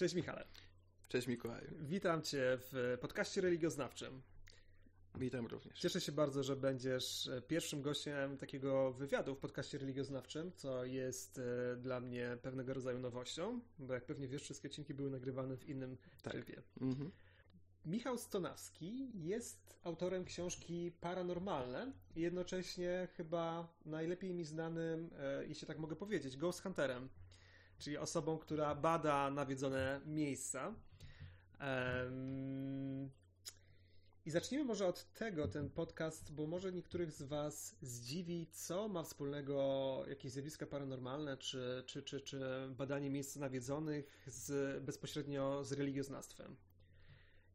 Cześć Michale. Cześć Mikołaju. Witam Cię w podcaście religioznawczym. Witam również. Cieszę się bardzo, że będziesz pierwszym gościem takiego wywiadu w podcaście religioznawczym, co jest e, dla mnie pewnego rodzaju nowością, bo jak pewnie wiesz, wszystkie odcinki były nagrywane w innym tak. trybie. Mhm. Michał Stonawski jest autorem książki Paranormalne i jednocześnie chyba najlepiej mi znanym, e, jeśli tak mogę powiedzieć, Ghost Hunterem czyli osobą, która bada nawiedzone miejsca. I zacznijmy może od tego ten podcast, bo może niektórych z Was zdziwi, co ma wspólnego jakieś zjawiska paranormalne, czy, czy, czy, czy badanie miejsc nawiedzonych z, bezpośrednio z religioznawstwem.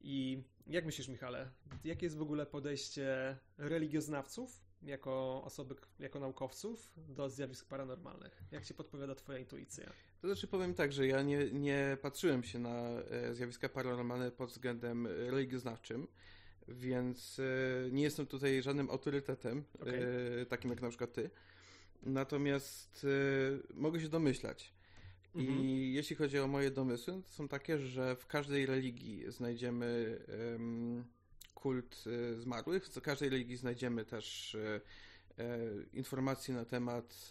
I jak myślisz, Michale, jakie jest w ogóle podejście religioznawców jako osoby, jako naukowców do zjawisk paranormalnych? Jak się podpowiada Twoja intuicja? To znaczy powiem tak, że ja nie, nie patrzyłem się na e, zjawiska paranormalne pod względem religioznawczym, więc e, nie jestem tutaj żadnym autorytetem, okay. takim jak na przykład ty. Natomiast mogę się domyślać. Mhm. I jeśli chodzi o moje domysły, to są takie, że w każdej religii znajdziemy um, kult zmarłych, w każdej religii znajdziemy też informacje na temat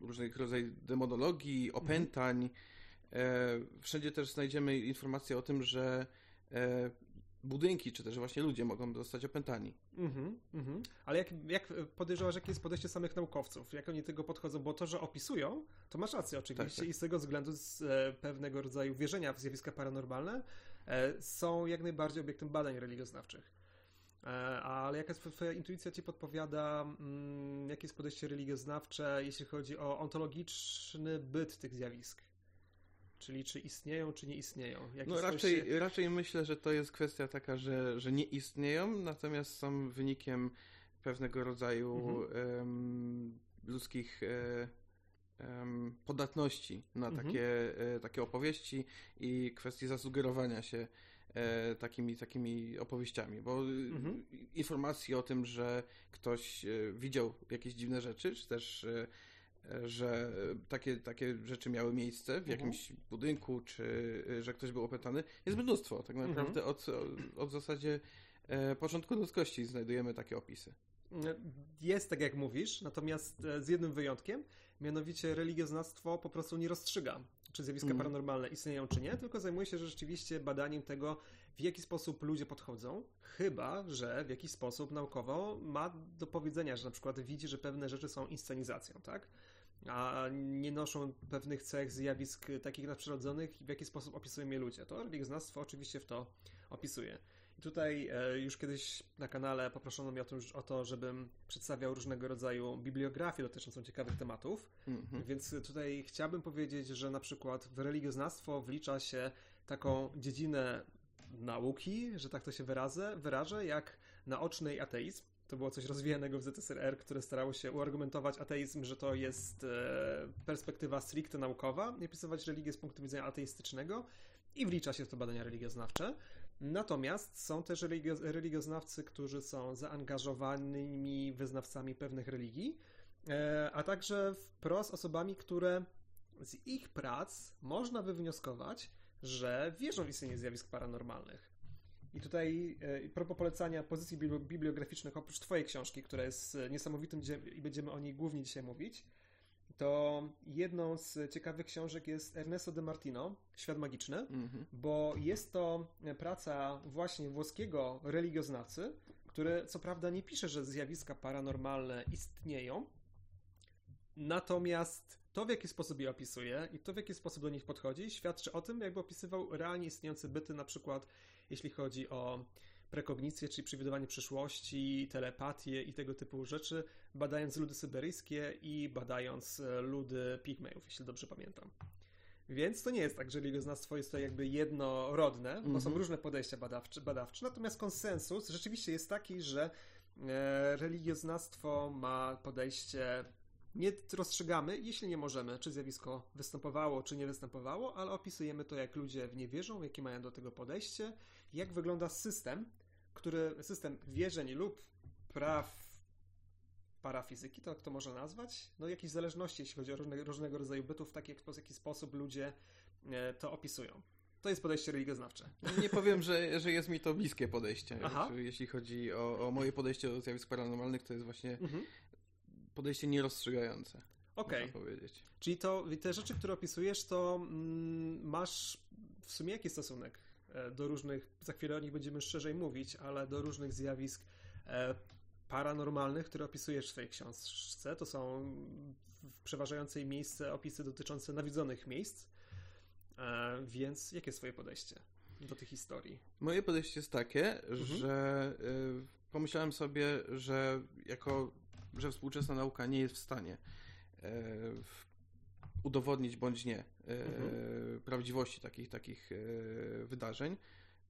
różnych rodzajów demonologii, opętań. Mhm. Wszędzie też znajdziemy informacje o tym, że e, budynki, czy też właśnie ludzie mogą zostać opętani. Mhm, mhm. Ale jak, jak podejrzewasz, jakie jest podejście samych naukowców? Jak oni tego podchodzą? Bo to, że opisują, to masz rację oczywiście tak, tak. i z tego względu z e, pewnego rodzaju wierzenia w zjawiska paranormalne e, są jak najbardziej obiektem badań religioznawczych. E, ale jaka twoja intuicja ci podpowiada, mm, jakie jest podejście religioznawcze, jeśli chodzi o ontologiczny byt tych zjawisk? Czyli czy istnieją, czy nie istnieją? Jakie no raczej, się... raczej myślę, że to jest kwestia taka, że, że nie istnieją, natomiast są wynikiem pewnego rodzaju mhm. um, ludzkich um, podatności na mhm. takie, e, takie opowieści i kwestii zasugerowania się takimi, takimi opowieściami, bo mhm. informacji o tym, że ktoś e, widział jakieś dziwne rzeczy, czy też e, e że takie, takie rzeczy miały miejsce w mhm. jakimś budynku, czy e, że ktoś był opętany, jest mnóstwo. Tak mhm. naprawdę od, od w zasadzie e, początku ludzkości znajdujemy takie opisy. Jest tak jak mówisz, natomiast z jednym wyjątkiem, mianowicie religioznawstwo po prostu nie rozstrzyga czy zjawiska mm. paranormalne istnieją, czy nie, tylko zajmuje się rzeczywiście badaniem tego, w jaki sposób ludzie podchodzą, chyba, że w jakiś sposób naukowo ma do powiedzenia, że na przykład widzi, że pewne rzeczy są inscenizacją, tak? a nie noszą pewnych cech, zjawisk takich nadprzyrodzonych w jaki sposób opisują je ludzie. To religioznawstwo oczywiście w to opisuje. Tutaj e, już kiedyś na kanale poproszono mnie o to, o to żebym przedstawiał różnego rodzaju bibliografię dotyczącą ciekawych tematów, mm-hmm. więc tutaj chciałbym powiedzieć, że na przykład w religioznawstwo wlicza się taką dziedzinę nauki, że tak to się wyrazę, wyrażę, jak naoczny ateizm. To było coś rozwijanego w ZSRR, które starało się uargumentować ateizm, że to jest e, perspektywa stricte naukowa, nie opisywać religię z punktu widzenia ateistycznego i wlicza się w to badania religioznawcze. Natomiast są też religioznawcy, którzy są zaangażowanymi wyznawcami pewnych religii, e, a także wprost osobami, które z ich prac można by wnioskować, że wierzą w istnienie zjawisk paranormalnych. I tutaj e, propos polecania pozycji bibliograficznych, oprócz Twojej książki, która jest niesamowitym i będziemy o niej głównie dzisiaj mówić, to jedną z ciekawych książek jest Ernesto de Martino, Świat Magiczny, mm-hmm. bo jest to praca właśnie włoskiego religioznawcy, który co prawda nie pisze, że zjawiska paranormalne istnieją, natomiast to, w jaki sposób je opisuje i to, w jaki sposób do nich podchodzi, świadczy o tym, jakby opisywał realnie istniejące byty, na przykład jeśli chodzi o prekognicję, czyli przewidywanie przyszłości, telepatię i tego typu rzeczy, badając ludy syberyjskie i badając e, ludy pigmejów, jeśli dobrze pamiętam. Więc to nie jest tak, że religioznawstwo jest to jakby jednorodne, bo mm -hmm. są mhm. różne podejścia badawcze, badawcze, natomiast konsensus rzeczywiście jest taki, że e, religioznawstwo ma podejście nie rozstrzygamy, jeśli nie możemy, czy zjawisko występowało, czy nie występowało, ale opisujemy to, jak ludzie w nie wierzą, jakie mają do tego podejście, jak wygląda system, który, system wierzeń lub praw parafizyki, to jak to można nazwać? No jakieś zależności, jeśli chodzi o różne, różnego rodzaju bytów, w taki, w jaki sposób ludzie e, to opisują. To jest podejście religioznawcze. Nie powiem, że, że jest mi to bliskie podejście. Aha. Jeśli chodzi o, o, moje podejście do zjawisk paranormalnych, to jest właśnie mhm. podejście nierozstrzygające. Okej. Okay. Czyli to te rzeczy, które opisujesz, to mm, masz w sumie jaki stosunek do różnych, za chwilę o nich będziemy szerzej mówić, ale do różnych zjawisk e, paranormalnych, które opisujesz w swojej książce. To są w przeważającej miejsce opisy dotyczące nawiedzonych miejsc. E, więc jakie jest Twoje podejście do tych historii? Moje podejście jest takie, mhm. że pomyślałem sobie, że jako, że współczesna nauka nie jest w stanie udowodnić bądź nie mhm. prawdziwości takich, takich wydarzeń,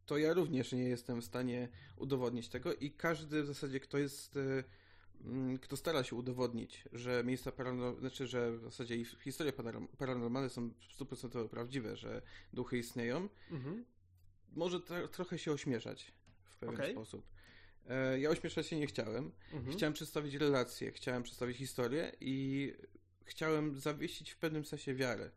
to ja również nie jestem w stanie udowodnić tego i każdy w zasadzie, kto jest Mm, kto stara się udowodnić, że miejsca paranormalne, znaczy, że w zasadzie historie paranormalne są 100% prawdziwe, że duchy istnieją, mhm. może trochę się ośmieszać w pewien okay. sposób. E, ja ośmieszać się nie chciałem. Mhm. Chciałem przedstawić relacje, chciałem przedstawić historię i chciałem zawiesić w pewnym sensie wiarę.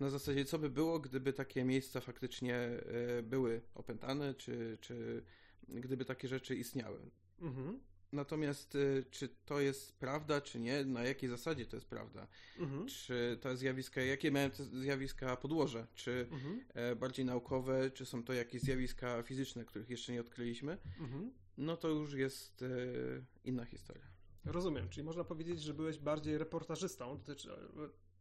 Na zasadzie, co by było, gdyby takie miejsca faktycznie e, były opętane, czy, czy gdyby takie rzeczy istniały. Mhm. Natomiast y, czy to jest prawda, czy nie? Na jakiej zasadzie to jest prawda? Mhm. Czy to zjawiska, jakie mają te zjawiska podłoże? Czy mhm. E, bardziej naukowe, czy są to jakieś zjawiska fizyczne, których jeszcze nie odkryliśmy? Mhm. No to już jest e, inna historia. Rozumiem, czyli można powiedzieć, że byłeś bardziej reportażystą, dotyczy,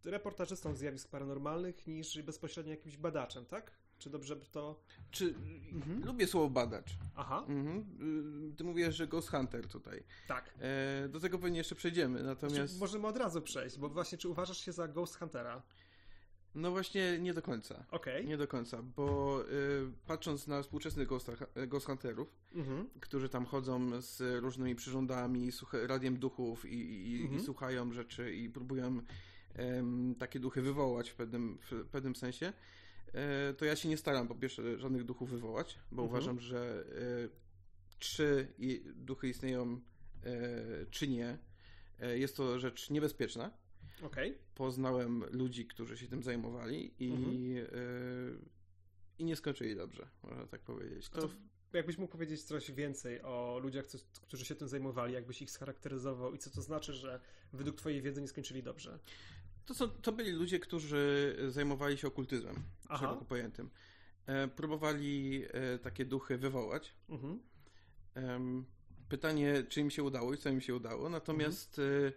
e, reportażystą zjawisk paranormalnych niż bezpośrednio jakimś badaczem, tak? Czy dobrze by to... Czy... Mhm. Lubię słowo badacz. Aha. Mhm. Y, ty mówisz, że Ghost Hunter tutaj. Tak. E, do tego pewnie jeszcze przejdziemy, natomiast... Czy możemy od razu przejść, bo właśnie czy uważasz się za Ghost Huntera? No właśnie nie do końca. Okay. Nie do końca, bo y, patrząc na współczesnych Ghost, Ghost Hunterów, mhm. którzy tam chodzą z różnymi przyrządami, radiem duchów i, i, mhm. i słuchają rzeczy i próbują takie duchy wywołać w pewnym, w pewnym sensie, E, to ja się nie staram po pierwsze żadnych duchów wywołać, bo mhm. uważam, że e, czy duchy istnieją, e, czy nie, jest to rzecz niebezpieczna. Okay. Poznałem ludzi, którzy się tym zajmowali i, mhm. i nie skończyli dobrze, można tak powiedzieć. To... jakbyś mógł powiedzieć coś więcej o ludziach, którzy się tym zajmowali, jakbyś ich scharakteryzował i co to znaczy, że według twojej wiedzy nie skończyli dobrze? To, są, to byli ludzie, którzy zajmowali się okultyzmem, Aha. szeroko pojętym. E, próbowali e, takie duchy wywołać. Mhm. E, pytanie, czy im się udało i co im się udało. Natomiast mhm.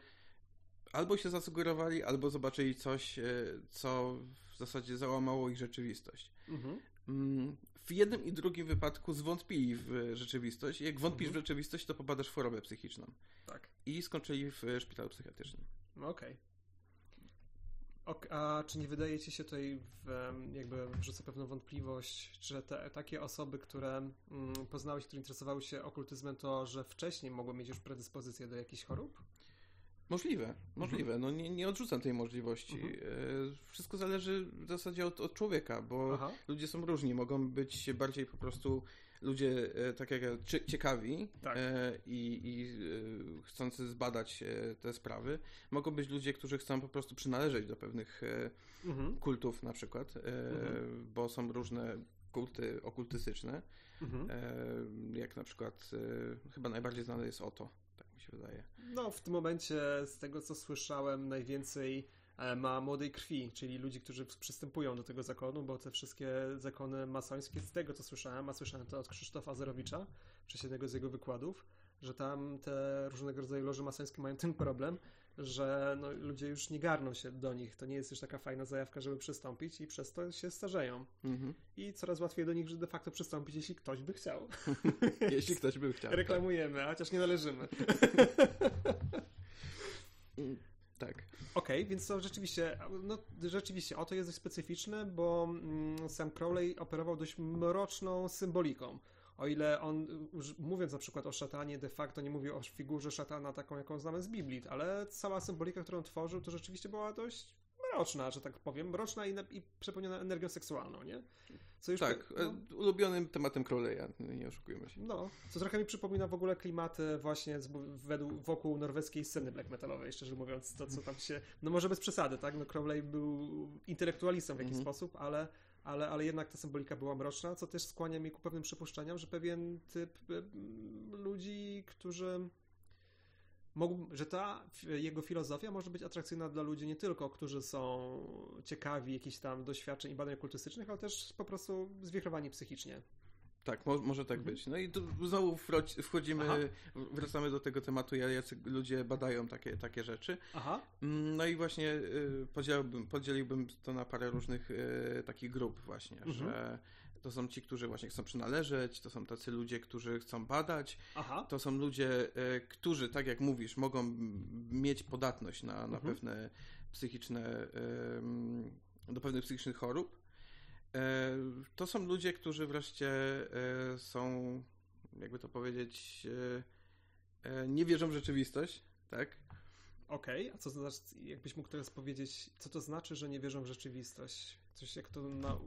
Albo się zasugerowali, albo zobaczyli coś, e, co w zasadzie załamało ich rzeczywistość. Mhm. Mm, w jednym i drugim wypadku zwątpili w rzeczywistość. Jak wątpisz mhm. w rzeczywistość, to popadasz w chorobę psychiczną. Tak. I skończyli w szpitalu psychiatrycznym. Okej. Okay. A czy nie wydaje ci się tutaj, w, jakby wrzucę pewną wątpliwość, że te, takie osoby, które mm, poznałeś, które interesowały się okultyzmem, to że wcześniej mogły mieć już predyspozycję do jakichś chorób? Możliwe, możliwe. No nie, nie odrzucam tej możliwości. Mhm. E, wszystko zależy w zasadzie od, od człowieka, bo Aha. ludzie są różni. Mogą być bardziej po prostu ludzie, e, tak jak ja, ciekawi tak. E, i, i chcący zbadać te sprawy. Mogą być ludzie, którzy chcą po prostu przynależeć do pewnych mhm. kultów na przykład, mhm. bo są różne kulty okultystyczne, mhm. jak na przykład chyba najbardziej znane jest Oto, się wydaje. No, w tym momencie z tego co słyszałem najwięcej E, ma młodej krwi, czyli ludzi, którzy przystępują do tego zakonu, bo te wszystkie zakony masońskie, z tego co słyszałem, a słyszałem to od Krzysztofa Zerowicza, przez jednego z jego wykładów, że tam te różnego rodzaju loże masońskie mają ten problem, że no, ludzie już nie garną się do nich. To nie jest już taka fajna zajawka, żeby przystąpić i przez to się starzeją. Mhm. I coraz łatwiej do nich de facto przystąpić, jeśli ktoś by chciał. jeśli ktoś by chciał. Reklamujemy, tak. chociaż nie należymy. Tak. Okej, okay, więc to rzeczywiście, no, rzeczywiście, oto jest dość specyficzne, bo mm, Sam Crowley operował dość mroczną symboliką. O ile on, mówiąc na przykład o szatanie, de facto nie mówił o figurze szatana taką, jaką znamy z Biblii, ale cała symbolika, którą tworzył, to rzeczywiście była dość mroczna, że tak powiem, mroczna i, i przepełniona energią seksualną, nie? Co już tak, po, no, e, ulubionym tematem Crowley'a, nie oszukujmy się. No, co trochę mi przypomina w ogóle klimaty właśnie z, według, wokół norweskiej sceny black metalowej, szczerze mówiąc, to co tam się, no może bez przesady, tak, no Crowley był intelektualistą w jakiś mm -hmm. sposób, ale ale, ale jednak ta symbolika była mroczna, co też skłania mnie ku pewnym przypuszczeniom, że pewien typ ludzi, którzy mógł, że ta jego filozofia może być atrakcyjna dla ludzi nie tylko, którzy są ciekawi jakichś tam doświadczeń i badań okultystycznych, ale też po prostu zwichrowani psychicznie. Tak, mo może tak mhm. być. No i tu znowu wchodzimy, Aha. wracamy do tego tematu, jak ludzie badają takie, takie rzeczy. Aha. Mm, no i właśnie y, podzieliłbym, podzieliłbym to na parę różnych y, takich grup właśnie, mhm. że to są ci, którzy właśnie chcą przynależeć, to są tacy ludzie, którzy chcą badać, Aha. to są ludzie, y, którzy, tak jak mówisz, mogą mieć podatność na, na mhm. pewne psychiczne, do pewnych psychicznych chorób. E, to są ludzie, którzy wreszcie e, są, jakby to powiedzieć, e, nie wierzą w rzeczywistość, tak? Okej, okay. a co to znaczy, jakbyś mógł teraz powiedzieć, co to znaczy, że nie wierzą w rzeczywistość? Coś jak to na,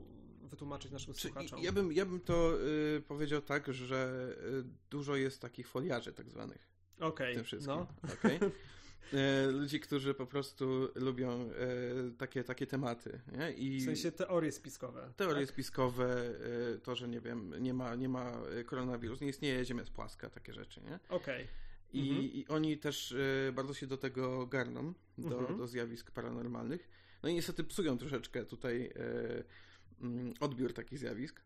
wytłumaczyć naszym Czy, słuchaczom? Ja bym, ja bym to y, powiedział tak, że y, dużo jest takich foliarzy tak zwanych. Okej, okay. w tym wszystkim. No. Okay? E, ludzi, którzy po prostu lubią e, takie, takie tematy. Nie? I w sensie teorie spiskowe. Teorie tak? spiskowe, e, to, że nie wiem, nie ma, nie ma koronawirus, nie istnieje, Ziemia jest płaska, takie rzeczy. Okej. Okay. I, mhm. I, oni też bardzo się do tego garną, do, mhm. do zjawisk paranormalnych. No i niestety psują troszeczkę tutaj mm, odbiór takich zjawisk.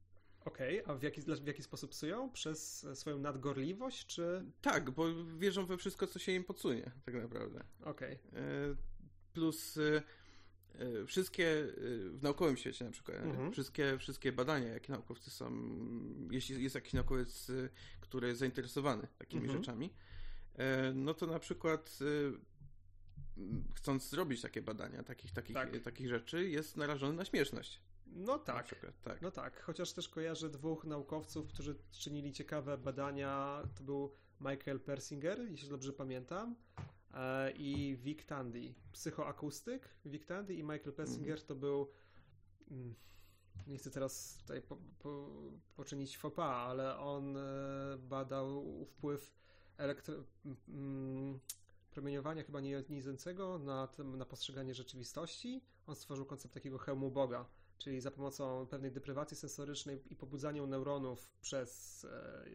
Okej, okay, a w jaki, w jaki sposób psują? Przez swoją nadgorliwość, czy... Tak, bo wierzą we wszystko, co się im podsunie, tak naprawdę. Okej. Okay. E, plus e, e, wszystkie, w naukowym świecie na przykład, mhm. wszystkie, wszystkie badania, jakie naukowcy są, jeśli jest jakiś naukowiec, który jest zainteresowany takimi mhm. rzeczami, no to na przykład chcąc zrobić takie badania, takich, takich, tak. takich rzeczy, jest narażony na śmieszność. No tak. Przykład, tak. No tak, chociaż też kojarzę dwóch naukowców, którzy czynili ciekawe badania. To był Michael Persinger, jeśli dobrze pamiętam, e, i Vic Tandy, psychoakustyk. Vic Tandy i Michael Persinger mm. to był. Mm, nie chcę teraz tutaj po, po, poczynić faux pas, ale on e, badał wpływ elektro, mm, promieniowania chyba niejonizującego na, na postrzeganie rzeczywistości. On stworzył koncept takiego hełmu Boga czyli za pomocą pewnej deprywacji sensorycznej i pobudzaniu neuronów przez e,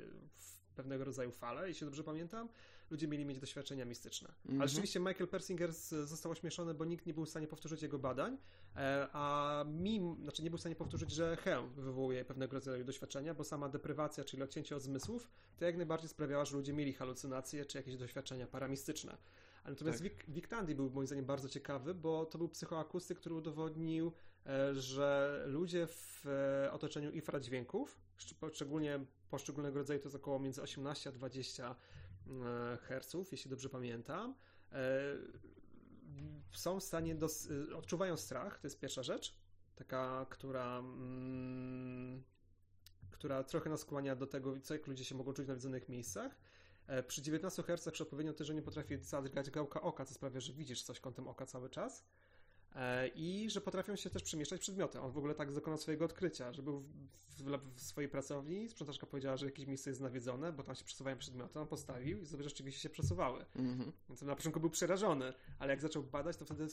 pewnego rodzaju fale, jeśli dobrze pamiętam, ludzie mieli mieć doświadczenia mistyczne. Mm -hmm. Ale mhm. rzeczywiście Michael Persinger został ośmieszony, bo nikt nie był w stanie powtórzyć jego badań, e, a mim, znaczy nie był w stanie powtórzyć, że hełm wywołuje pewnego rodzaju doświadczenia, bo sama deprywacja, czyli odcięcie od zmysłów, to jak najbardziej sprawiała, że ludzie mieli halucynacje czy jakieś doświadczenia paramistyczne. Natomiast tak. Vic, Vic Tandy był moim zdaniem bardzo ciekawy, bo to był psychoakustyk, który udowodnił że ludzie w e, otoczeniu infradźwięków, szczególnie poszczególnego rodzaju, to jest około między 18 a 20 e, Hz, jeśli dobrze pamiętam, są w stanie, dos- odczuwają strach, to jest pierwsza rzecz, taka, która, mm, która trochę nas skłania do tego, co jak ludzie się mogą czuć w nawiedzonych miejscach. Przy 19 Hz odpowiednio też, że nie potrafi zadrgać gałka oka, co sprawia, że widzisz coś kątem oka cały czas. E, i że potrafią się też przemieszczać przedmioty. On w ogóle tak dokonał swojego odkrycia, że był w, w, w, swojej pracowni, sprzątaczka powiedziała, że jakieś miejsce jest nawiedzone, bo tam się przesuwają przedmioty, on postawił i sobie rzeczywiście się przesuwały. Mm-hmm. Więc na początku był przerażony, ale jak zaczął badać, to wtedy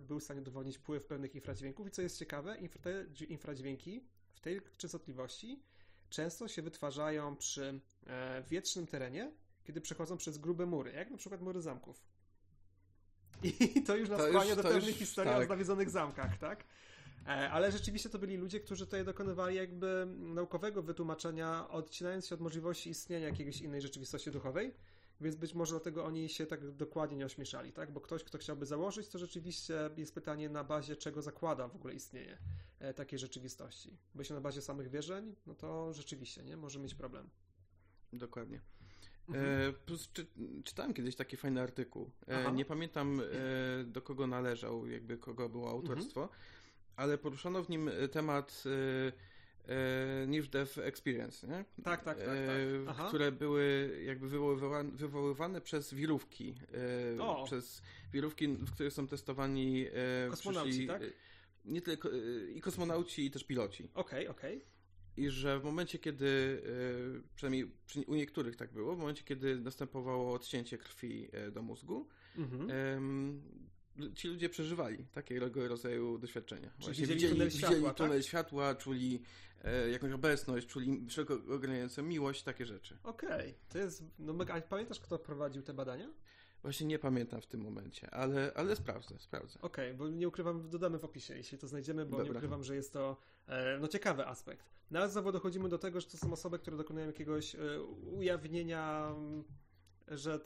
był w stanie udowodnić wpływ pewnych infradźwięków i co jest ciekawe, te infradźwięki w tej częstotliwości często się wytwarzają przy e, wietrznym terenie, kiedy przechodzą przez grube mury, jak na przykład mury zamków. I to już nas to skłania do pewnych historii tak. o nawiedzonych zamkach, tak? E, ale rzeczywiście to byli ludzie, którzy tutaj dokonywali jakby naukowego wytłumaczenia, odcinając się od możliwości istnienia jakiejś innej rzeczywistości duchowej, więc być może dlatego oni się tak dokładnie nie ośmieszali, tak? Bo ktoś, kto chciałby założyć, to rzeczywiście jest pytanie na bazie czego zakłada w ogóle istnienie e, takiej rzeczywistości. Bo jeśli na bazie samych wierzeń, no to rzeczywiście, nie? Może mieć problem. Dokładnie. Mhm. E, czy, czytałem kiedyś taki fajny artykuł. E, nie pamiętam e, do kogo należał, jakby kogo było autorstwo, mhm. ale poruszono w nim temat e, niż Dev Experience, nie? Tak, tak, tak. tak. Które były jakby wywoływane, wywoływane przez wirówki. O. Przez wirówki, w których są testowani Kosmonauci, przyszli, tak? Nie tylko i kosmonauci, i też piloci. Okej, okej. I że w momencie, kiedy, e, przynajmniej przy, u niektórych tak było, w momencie, kiedy następowało odcięcie krwi e, do mózgu, Mhm. ci ludzie przeżywali takiego rodzaju doświadczenia. Czyli widzieli tunel światła, widzieli tak? tunel światła, czuli e, jakąś obecność, czuli wszelko ogarniającą miłość, takie rzeczy. Okej, to jest. No, mega- pamiętasz, kto prowadził te badania? Właśnie nie pamiętam w tym momencie, ale, ale sprawdzę, sprawdzę. Okej, bo nie ukrywam, dodamy w opisie, jeśli to znajdziemy, bo nie Dobra. ukrywam, że jest to no, ciekawy aspekt. No ale znowu dochodzimy do tego, że to są osoby, które dokonują jakiegoś e, ujawnienia, że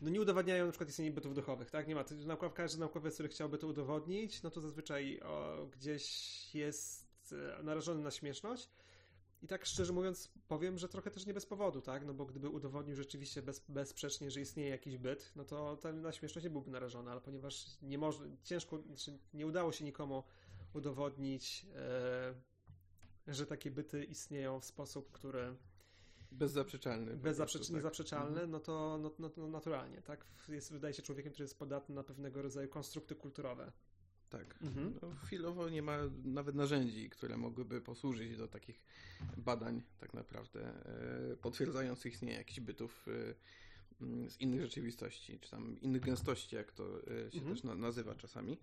no nie udowadniają na przykład istnienia bytów duchowych, tak? Nie ma. Naukow, każdy naukowiec, który chciałby to udowodnić, no to zazwyczaj o, gdzieś jest e, narażony na śmieszność. I tak szczerze mówiąc, powiem, że trochę też nie bez powodu, tak? No bo gdyby udowodnił rzeczywiście bez, bezsprzecznie, że istnieje jakiś byt, no to ten na śmieszność nie byłby narażony, ale ponieważ nie można, ciężko, znaczy nie udało się nikomu udowodnić, e, że takie byty istnieją w sposób, który Bezzaprzeczalny. po bezzaprzecz, prostu, tak. niezaprzeczalny, no, to, no, no, no naturalnie, tak? Jest, wydaje się człowiekiem, który jest podatny na pewnego rodzaju konstrukty kulturowe. Tak. Mhm. No, chwilowo nie ma nawet narzędzi, które mogłyby posłużyć do takich badań tak naprawdę e, potwierdzających istnienie jakichś bytów e, z innych rzeczywistości, czy tam innych gęstości, jak to e, się Mhm. też na, nazywa czasami.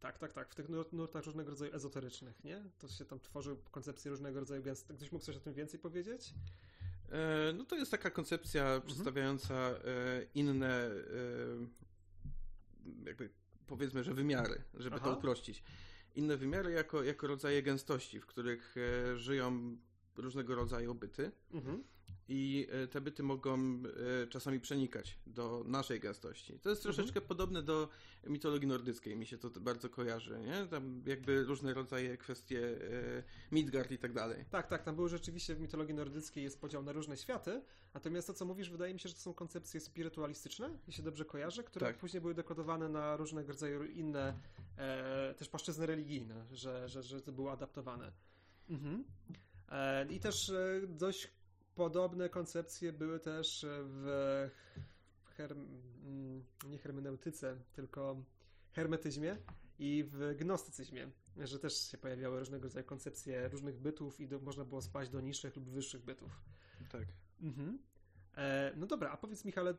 Tak, tak, tak. W tych nur- nurtach różnego rodzaju ezoterycznych, nie? To się tam tworzy koncepcje różnego rodzaju gęst. Ktoś mógł coś o tym więcej powiedzieć? E, No to jest taka koncepcja przedstawiająca e, inne e, jakby powiedzmy, że wymiary, żeby Aha. to uprościć. Inne wymiary jako, jako rodzaje gęstości, w których e, żyją różnego rodzaju byty Mhm. i e, te byty mogą e, czasami przenikać do naszej gęstości. To jest Mhm. troszeczkę podobne do mitologii nordyckiej, mi się to bardzo kojarzy, nie? Tam jakby różne rodzaje kwestie e, Midgard i tak dalej. Tak, tak, tam były rzeczywiście w mitologii nordyckiej jest podział na różne światy, natomiast to, co mówisz, wydaje mi się, że to są koncepcje spirytualistyczne, jeśli dobrze kojarzę, które Tak. później były dekodowane na różnego rodzaju inne e, też płaszczyzny religijne, że, że, że to było adaptowane. Mhm. E, I też e, dość podobne koncepcje były też w herm, mm, nie hermeneutyce, tylko hermetyzmie i w gnostycyzmie, że też się pojawiały różnego rodzaju koncepcje różnych bytów i do, można było spaść do niższych lub wyższych bytów. Tak. Mhm. E, no dobra, a powiedz Michale,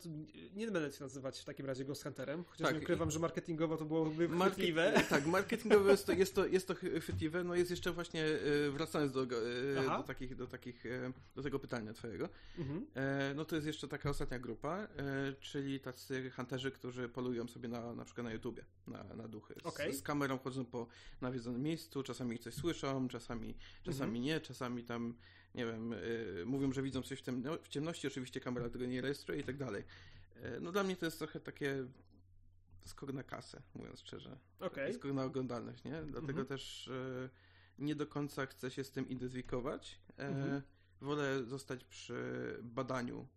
nie będę cię nazywać w takim razie Ghost Hunterem, chociaż Tak. nie ukrywam, że marketingowo to byłoby Market- chwytliwe. Tak, marketingowo jest to, jest to, jest to chwytliwe. No jest jeszcze właśnie, e, wracając do, e, do, takich, do, takich, do tego pytania twojego, Mhm. no to jest jeszcze taka ostatnia grupa, czyli tacy hunterzy, którzy polują sobie na, na przykład na YouTubie, na, na duchy. Z, Okej. z kamerą chodzą po nawiedzonym miejscu, czasami coś słyszą, czasami, czasami Mhm. nie, czasami tam, nie wiem, e, mówią, że widzą coś w, temno, w ciemności, oczywiście kamera tego nie rejestruje i tak dalej. E, no dla mnie to jest trochę takie skok na kasę, mówiąc szczerze. Okej. Skok na oglądalność, nie? Dlatego Mhm. też e, nie do końca chcę się z tym identyfikować. Mhm. Wolę zostać przy badaniu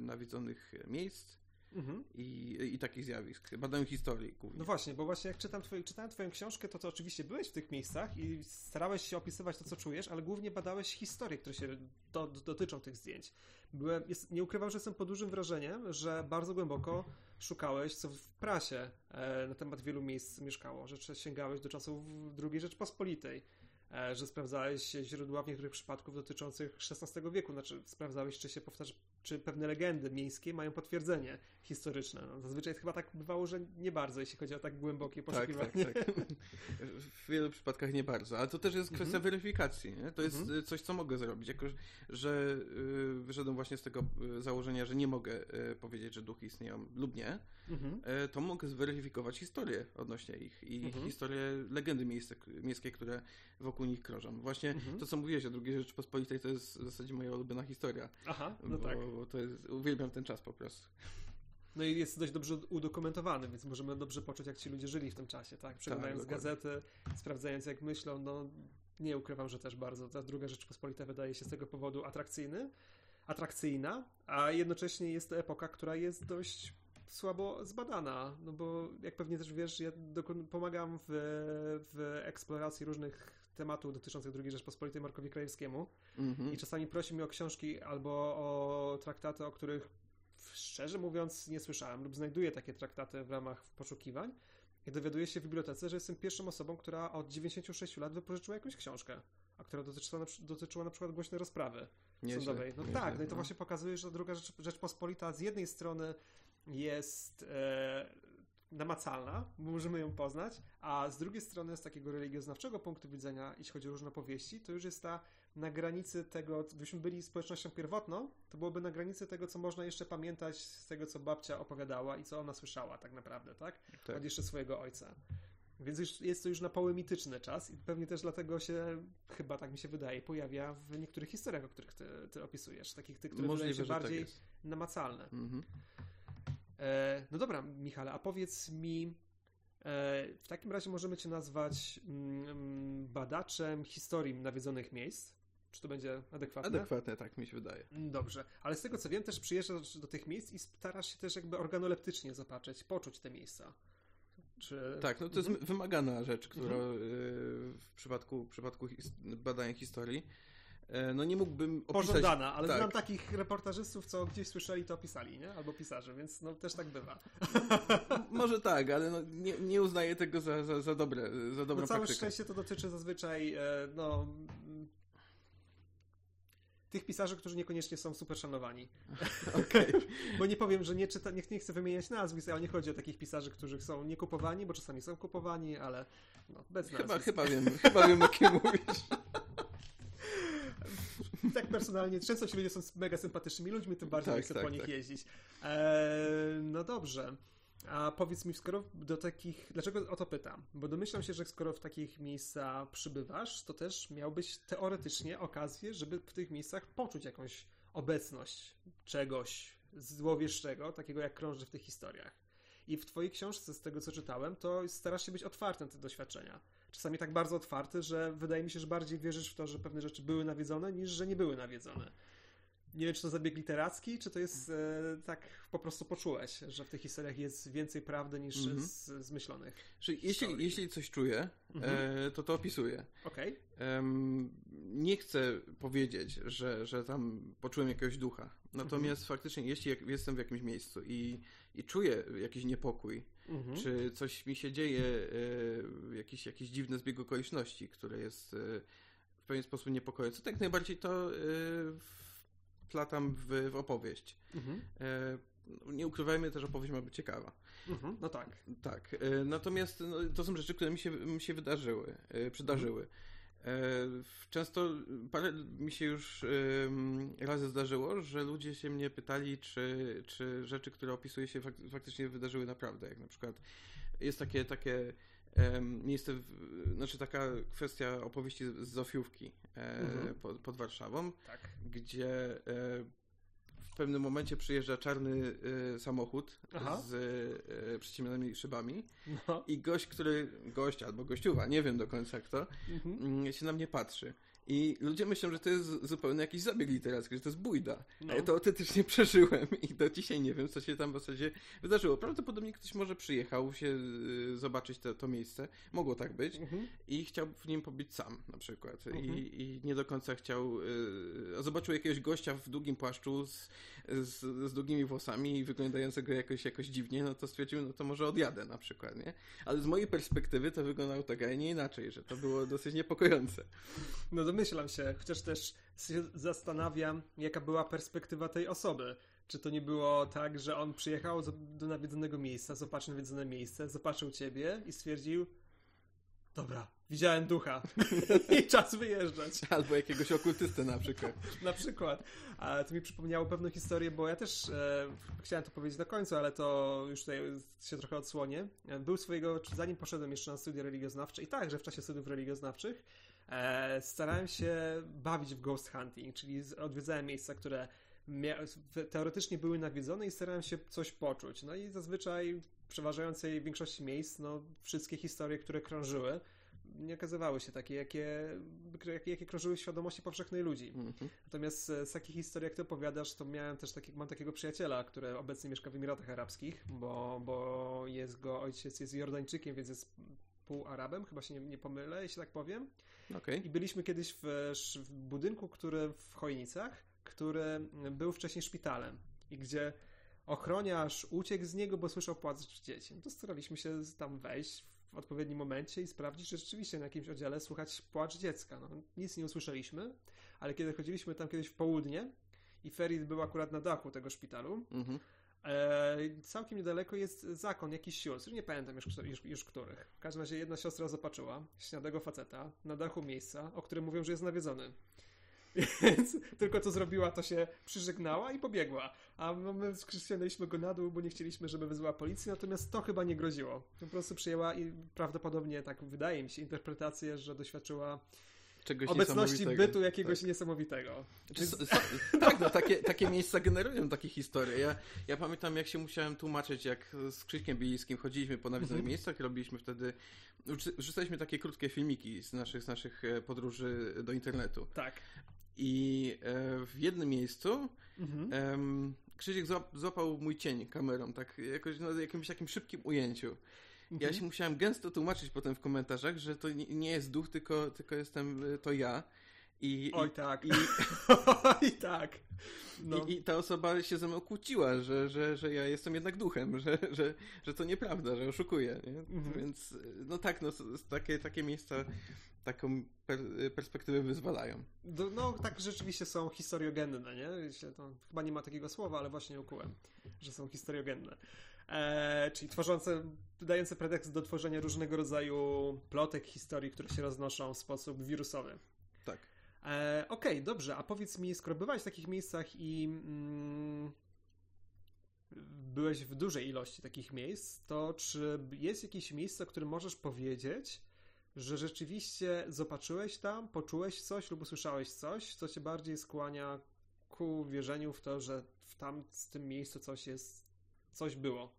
nawiedzonych miejsc Mhm. i, i takich zjawisk. Badaniu historii głównie. No właśnie, bo właśnie jak czytam twoi, czytałem twoją książkę, to to oczywiście byłeś w tych miejscach i starałeś się opisywać to, co czujesz, ale głównie badałeś historie, które się do, dotyczą tych zdjęć. Byłem, jest, nie ukrywam, że jestem pod dużym wrażeniem, że bardzo głęboko szukałeś, co w prasie e, na temat wielu miejsc mieszkało, że sięgałeś do czasów II Rzeczpospolitej, e, że sprawdzałeś źródła w niektórych przypadków dotyczących XVI wieku, znaczy sprawdzałeś, czy się powtarza, czy pewne legendy miejskie mają potwierdzenie historyczne. No, zazwyczaj chyba tak bywało, że nie bardzo, jeśli chodzi o tak głębokie Tak, poszukiwanie. tak, tak. W wielu przypadkach nie bardzo, ale to też jest kwestia Mhm. weryfikacji. Nie? To jest Mhm. coś, co mogę zrobić. Jako, że y, wyszedłem właśnie z tego y, założenia, że nie mogę y, powiedzieć, że duchy istnieją lub nie, Mhm. to mogę zweryfikować historię odnośnie ich i Mhm. historię legendy miejsce, miejskie, które wokół nich krążą. Właśnie Mhm. to, co mówiłeś o II Rzeczpospolitej, to jest w zasadzie moja ulubiona historia. Aha, no bo, tak. Bo to jest, uwielbiam ten czas po prostu. No i jest dość dobrze udokumentowany, więc możemy dobrze poczuć, jak ci ludzie żyli w tym czasie, tak? Przeglądając dokładnie. gazety, sprawdzając jak myślą, no nie ukrywam, że też bardzo ta druga Rzeczpospolita wydaje się z tego powodu atrakcyjny, atrakcyjna, a jednocześnie jest to epoka, która jest dość słabo zbadana, no bo jak pewnie też wiesz, ja pomagam w, w eksploracji różnych tematu dotyczących II Rzeczpospolitej Markowi Krajewskiemu mm-hmm. i czasami prosi mnie o książki albo o traktaty, o których szczerze mówiąc nie słyszałem lub znajduję takie traktaty w ramach poszukiwań i dowiaduję się w bibliotece, że jestem pierwszą osobą, która od 96 lat wypożyczyła jakąś książkę, a która dotyczyła na, dotyczyła na przykład głośnej rozprawy nieźle, sądowej. No nieźle, tak, no i to no. właśnie pokazuje, że druga Rzecz, Rzeczpospolita z jednej strony jest e, namacalna, bo możemy ją poznać, a z drugiej strony z takiego religioznawczego punktu widzenia, jeśli chodzi o różne powieści, to już jest ta na granicy tego, gdybyśmy byli społecznością pierwotną, to byłoby na granicy tego, co można jeszcze pamiętać z tego, co babcia opowiadała i co ona słyszała tak naprawdę, tak? tak. Od jeszcze swojego ojca. Więc już, jest to już na poły mityczny czas i pewnie też dlatego się, chyba tak mi się wydaje, pojawia w niektórych historiach, o których ty, ty opisujesz. Takich, tych, które Możliwe, się tak bardziej tak namacalne. Mhm. E, no dobra, Michale, a powiedz mi, e, w takim razie możemy cię nazwać mm, badaczem historii nawiedzonych miejsc. Czy to będzie adekwatne? Adekwatne, tak mi się wydaje. Dobrze, ale z tego co wiem, też przyjeżdżasz do tych miejsc i starasz się też jakby organoleptycznie zobaczyć, poczuć te miejsca. Czy... Tak, no to jest mhm. wymagana rzecz, która mhm. Y, w przypadku, w przypadku badania historii no nie mógłbym opisać... Pożądana, ale tak. znam takich reportażystów, co gdzieś słyszeli, to opisali, nie? Albo pisarze, więc no też tak bywa. Może tak, ale no, nie, nie uznaję tego za, za, za dobre, za dobrą no całe praktykę. szczęście to dotyczy zazwyczaj, e, no... Tych pisarzy, którzy niekoniecznie są super szanowani. Okay. Bo nie powiem, że nie, czyta, nie, nie chcę wymieniać nazwisk, ale nie chodzi o takich pisarzy, którzy są niekupowani, bo czasami są kupowani, ale no, bez nazwisk. Chyba, chyba wiem, chyba wiem o kim mówisz. tak personalnie, często ci ludzie są mega sympatycznymi ludźmi, tym bardziej tak, chcę tak, po nich tak. jeździć. Eee, no dobrze. A powiedz mi, skoro do takich. Dlaczego o to pytam? Bo domyślam się, że skoro w takich miejscach przybywasz, to też miałbyś teoretycznie okazję, żeby w tych miejscach poczuć jakąś obecność czegoś złowieszczego, takiego jak krąży w tych historiach. I w Twojej książce, z tego co czytałem, to starasz się być otwarty na te doświadczenia czasami tak bardzo otwarty, że wydaje mi się, że bardziej wierzysz w to, że pewne rzeczy były nawiedzone, niż że nie były nawiedzone. Nie wiem, czy to zabieg literacki, czy to jest e, tak po prostu poczułeś, że w tych historiach jest więcej prawdy niż mm -hmm. z, zmyślonych. jeśli, jeśli coś czuję, mm -hmm. e, to to opisuję. Okay. nie chcę powiedzieć, że, że tam poczułem jakiegoś ducha. Natomiast mm -hmm. faktycznie, jeśli jestem w jakimś miejscu i, i czuję jakiś niepokój, mhm. czy coś mi się dzieje, e, jakiś, jakiś dziwny zbieg okoliczności, które jest e, w pewien sposób niepokojące, tak najbardziej to e, wplatam w, w opowieść. Mhm. No, nie ukrywajmy, też opowieść ma być ciekawa. Mhm, no tak. Tak. Natomiast no, to są rzeczy, które mi się, mi się wydarzyły, przydarzyły. E, często parę mi się już razy zdarzyło, że ludzie się mnie pytali, czy, czy rzeczy, które opisuje się faktycznie wydarzyły naprawdę. Jak na przykład jest takie, takie miejsce, znaczy taka kwestia opowieści z Zofiówki e, mhm. pod, pod, Warszawą, tak. gdzie e, pewnym momencie przyjeżdża czarny y, samochód Aha. z y, przyciemnionymi szybami no. i gość, który, gość albo gościuwa, nie wiem do końca kto, mhm. y, się na mnie patrzy. I ludzie myślą, że to jest zupełnie jakiś zabieg literacki, że to jest bójda. No. Ja to autentycznie przeżyłem i do dzisiaj nie wiem, co się tam w zasadzie wydarzyło. Prawdopodobnie ktoś może przyjechał się y, zobaczyć to, to miejsce. Mogło tak być. Mhm. I chciał w nim pobyć sam na przykład. Mhm. I, I, nie do końca chciał... Y, zobaczył jakiegoś gościa w długim płaszczu z, z, z, długimi włosami i wyglądającego jakoś, jakoś dziwnie, no to stwierdził, no to może odjadę na przykład, nie? Ale z mojej perspektywy to wyglądało tak, a nie inaczej, że to było dosyć niepokojące. No domyślam się, chociaż też się zastanawiam, jaka była perspektywa tej osoby. Czy to nie było tak, że on przyjechał do nawiedzonego miejsca, zobaczył nawiedzone miejsce, zobaczył ciebie i stwierdził, dobra, widziałem ducha i czas wyjeżdżać. Albo jakiegoś okultystę na przykład. na przykład. A to mi przypomniało pewną historię, bo ja też e, chciałem to powiedzieć na końcu, ale to już tutaj się trochę odsłonię. Był swojego, zanim poszedłem jeszcze na studia religioznawcze i także w czasie studiów religioznawczych, e, starałem się bawić w ghost hunting, czyli odwiedzałem miejsca, które teoretycznie były nawiedzone i starałem się coś poczuć. No i zazwyczaj w przeważającej większości miejsc, no, wszystkie historie, które krążyły, nie okazywały się takie, jakie, jakie, jakie krążyły w świadomości powszechnej ludzi. Mm -hmm. Natomiast z takich historii, jak ty opowiadasz, to miałem też taki, mam takiego przyjaciela, który obecnie mieszka w Emiratach Arabskich, bo, bo jest go, ojciec jest Jordańczykiem, więc jest pół-Arabem, chyba się nie, nie pomylę, jeśli tak powiem. Okay. I byliśmy kiedyś w, w budynku, który w Chojnicach, który był wcześniej szpitalem i gdzie ochroniarz uciekł z niego, bo słyszał płacz dzieci. No to staraliśmy się tam wejść w odpowiednim momencie i sprawdzić, że rzeczywiście na jakimś oddziale słychać płacz dziecka. No, nic nie usłyszeliśmy, ale kiedy chodziliśmy tam kiedyś w południe i Ferid był akurat na dachu tego szpitalu, Mhm. E, całkiem niedaleko jest zakon jakiś sióstr, nie pamiętam już, już, już których. W każdym razie jedna siostra zobaczyła śniadego faceta na dachu miejsca, o którym mówią, że jest nawiedzony. Więc tylko co zrobiła, to się przyżegnała i pobiegła. A my ściągnęliśmy go na dół, bo nie chcieliśmy, żeby wyzwała policję, natomiast to chyba nie groziło. Po prostu przyjęła i prawdopodobnie, tak wydaje mi się, interpretację, że doświadczyła Czegoś obecności bytu jakiegoś Tak. niesamowitego. Czy s- s- tak, no takie, takie miejsca generują takie historie. Ja, ja pamiętam, jak się musiałem tłumaczyć, jak z Krzyśkiem Bieliskim chodziliśmy po nawiedzonych Mhm. miejscach, robiliśmy wtedy, wrzucaliśmy takie krótkie filmiki z naszych, z naszych e, podróży do internetu. Tak. I e, w jednym miejscu Mhm. em, Krzysiek złap, złapał mój cień kamerą, tak jakoś na jakimś takim szybkim ujęciu. Ja Mhm. się musiałem gęsto tłumaczyć potem w komentarzach, że to nie, jest duch, tylko, tylko jestem e, to ja. I, Oj i, tak. i, Oj tak. No. I, I ta osoba się ze mną kłóciła, że, że, że ja jestem jednak duchem, że, że, że to nieprawda, że oszukuję. Nie? Mhm. Więc no tak, no, takie, takie miejsca taką per, perspektywę wyzwalają. Do, no tak rzeczywiście są historiogenne, nie? Chyba nie ma takiego słowa, ale właśnie ukułem, że są historiogenne. E, czyli tworzące, dające pretekst do tworzenia różnego rodzaju plotek, historii, które się roznoszą w sposób wirusowy. Tak. E, Okej, dobrze, a powiedz mi, skoro bywałeś w takich miejscach i mm, byłeś w dużej ilości takich miejsc, to czy jest jakieś miejsce, o którym możesz powiedzieć, że rzeczywiście zobaczyłeś tam, poczułeś coś lub usłyszałeś coś, co cię bardziej skłania ku wierzeniu w to, że w tam z tym miejscu coś jest, coś było?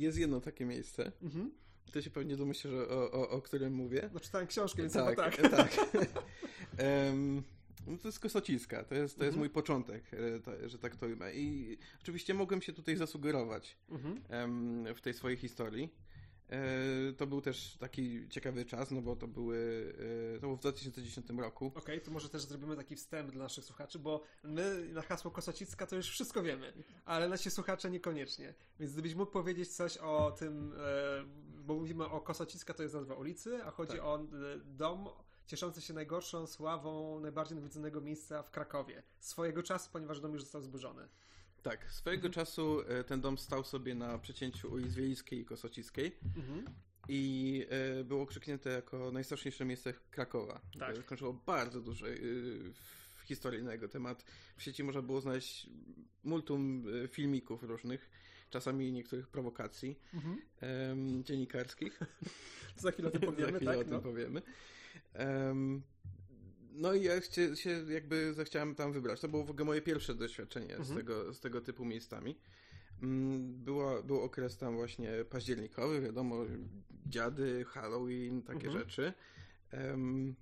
Jest jedno takie miejsce. Mhm. To się pewnie domyślisz, o, o, o którym mówię. No czytałem książkę, więc tak, tak. tak. Em, no to jest Kosociska, to jest, to jest Mhm. mój początek, e, to, że tak to ujmę. I oczywiście mogłem się tutaj zasugerować Mhm. em, w tej swojej historii. E, To był też taki ciekawy czas, no bo to były, e, to było w 2010 roku. Okej, to może też zrobimy taki wstęp dla naszych słuchaczy, bo my na hasło Kosacicka to już wszystko wiemy, ale nasi słuchacze niekoniecznie. Więc gdybyś mógł powiedzieć coś o tym, e, bo mówimy o Kosacicka, to jest nazwa ulicy, a chodzi Tak. o dom cieszący się najgorszą sławą najbardziej nawiedzonego miejsca w Krakowie. Swojego czasu, ponieważ dom już został zburzony. Tak, swojego Mhm. czasu e, ten dom stał sobie na przecięciu ulic Wiejskiej i Kosocickiej Mhm. i e, było okrzyknięte jako najstraszniejsze miejsce Krakowa. Tak. E, Skończyło bardzo dużo w historii na jego temat. W sieci można było znaleźć multum filmików różnych, czasami niektórych prowokacji Mhm. dziennikarskich. Za chwilę o tym Za powiemy, chwilę o tak? tym No. powiemy. Em, no i ja się, się jakby zachciałem tam wybrać. To było w ogóle moje pierwsze doświadczenie z, Mhm. tego, z tego typu miejscami. Mm, Była, był okres tam właśnie październikowy, wiadomo, dziady, Halloween, takie Mhm. rzeczy. Em,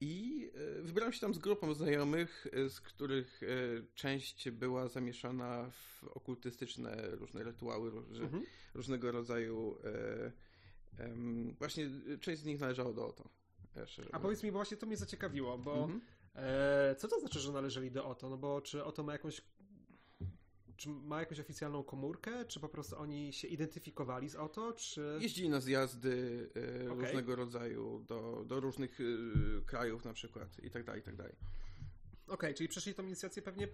I e, wybrałem się tam z grupą znajomych, e, z których e, część była zamieszana w okultystyczne różne rytuały, Mhm. różnego rodzaju. E, em, właśnie część z nich należała do OTO. Wiesz, A powiedz mi, bo właśnie to mnie zaciekawiło, bo Mhm. E, co to znaczy, że należeli do OTO? No bo czy OTO ma jakąś. Czy ma jakąś oficjalną komórkę? Czy po prostu oni się identyfikowali z OTO? Czy. Jeździli na zjazdy e, Okej. różnego rodzaju do, do różnych e, krajów na przykład i tak dalej, i tak dalej. Okej, czyli przeszli tą inicjację pewnie.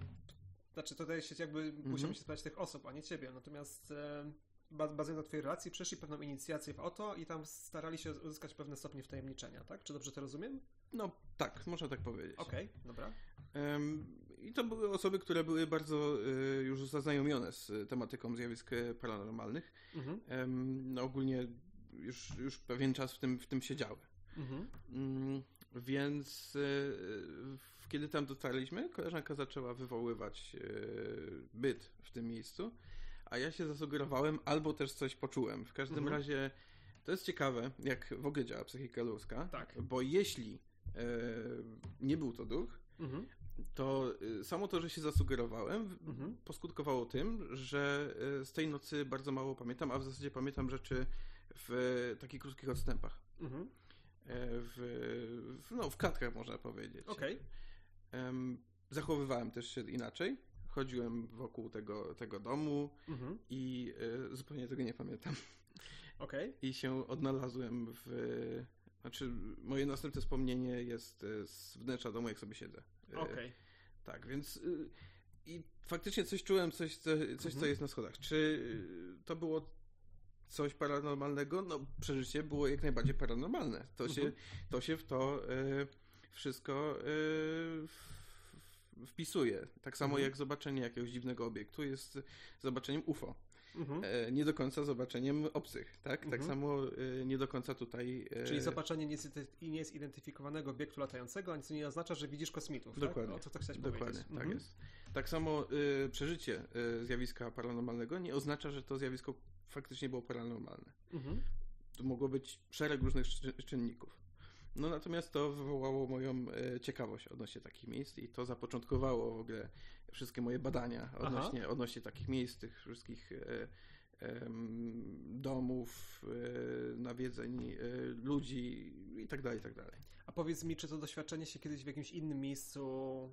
Znaczy, tutaj się jakby Mhm. musimy się spytać tych osób, a nie ciebie. Natomiast e, bazując na twojej relacji, przeszli pewną inicjację w OTO i tam starali się uzyskać pewne stopnie wtajemniczenia, tak? Czy dobrze to rozumiem? No tak, można tak powiedzieć. Okej, dobra. Em, I to były osoby, które były bardzo e, już zaznajomione z tematyką zjawisk e, paranormalnych. Mhm. No ogólnie już, już pewien czas w tym, w tym siedziały. Mhm. Mm, Więc w- kiedy tam dotarliśmy, koleżanka zaczęła wywoływać byt w tym miejscu, a ja się zasugerowałem albo też coś poczułem. W każdym Mhm. razie to jest ciekawe, jak w ogóle działa psychika ludzka, Tak. bo jeśli e, nie był to duch, Mhm. to e, samo to, że się zasugerowałem, Mhm. poskutkowało tym, że e, z tej nocy bardzo mało pamiętam, a w zasadzie pamiętam rzeczy w takich krótkich odstępach. Mhm. W, w, no, w klatkach można powiedzieć. Okej. Okay. Zachowywałem też się inaczej. Chodziłem wokół tego, tego domu mhm. i y, zupełnie tego nie pamiętam. Okay. I się odnalazłem w. Znaczy, moje następne wspomnienie jest z wnętrza domu, jak sobie siedzę. Okej. Okay. Tak, więc i faktycznie coś czułem, coś, co, coś mhm. co jest na schodach. Czy y, to było coś paranormalnego? No, przeżycie było jak najbardziej paranormalne. To, mhm. się, to się w to y, wszystko y, wpisuje. Tak samo mhm. jak zobaczenie jakiegoś dziwnego obiektu jest zobaczeniem UFO mhm. E, nie do końca zobaczeniem obcych, tak? Tak mhm. Tak samo e, nie do końca tutaj... E, Czyli zobaczenie niezidentyfikowanego obiektu latającego, nic nie oznacza, że widzisz kosmitów, tak? Dokładnie. Tak? O, to, chciałeś Dokładnie, powiedzieć. tak mhm. jest. Tak samo y, przeżycie y, zjawiska paranormalnego nie oznacza, że to zjawisko faktycznie było paranormalne. Mhm. To mogło być szereg różnych czynników. No natomiast to wywołało moją e, ciekawość odnośnie takich miejsc i to zapoczątkowało w ogóle wszystkie moje badania odnośnie, odnośnie takich miejsc, tych wszystkich e, domów, e, nawiedzeń ludzi i tak dalej, i tak dalej. A powiedz mi, czy to doświadczenie się kiedyś w jakimś innym miejscu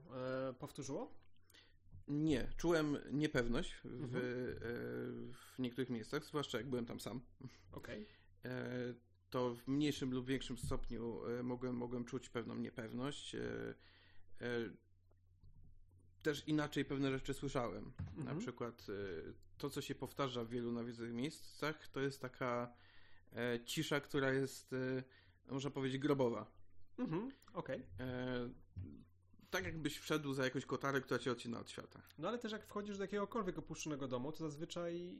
powtórzyło? Nie, czułem niepewność w, mhm. w niektórych miejscach, zwłaszcza jak byłem tam sam. Okej. Okay to w mniejszym lub większym stopniu e, mogłem, mogłem czuć pewną niepewność. E, e, też inaczej pewne rzeczy słyszałem. Mhm. Na przykład to, co się powtarza w wielu nawiedzonych miejscach, to jest taka cisza, która jest, można powiedzieć, grobowa. Mhm, okej. Okay. Tak jakbyś wszedł za jakąś kotarę, która cię odcina od świata. No ale też jak wchodzisz do jakiegokolwiek opuszczonego domu, to zazwyczaj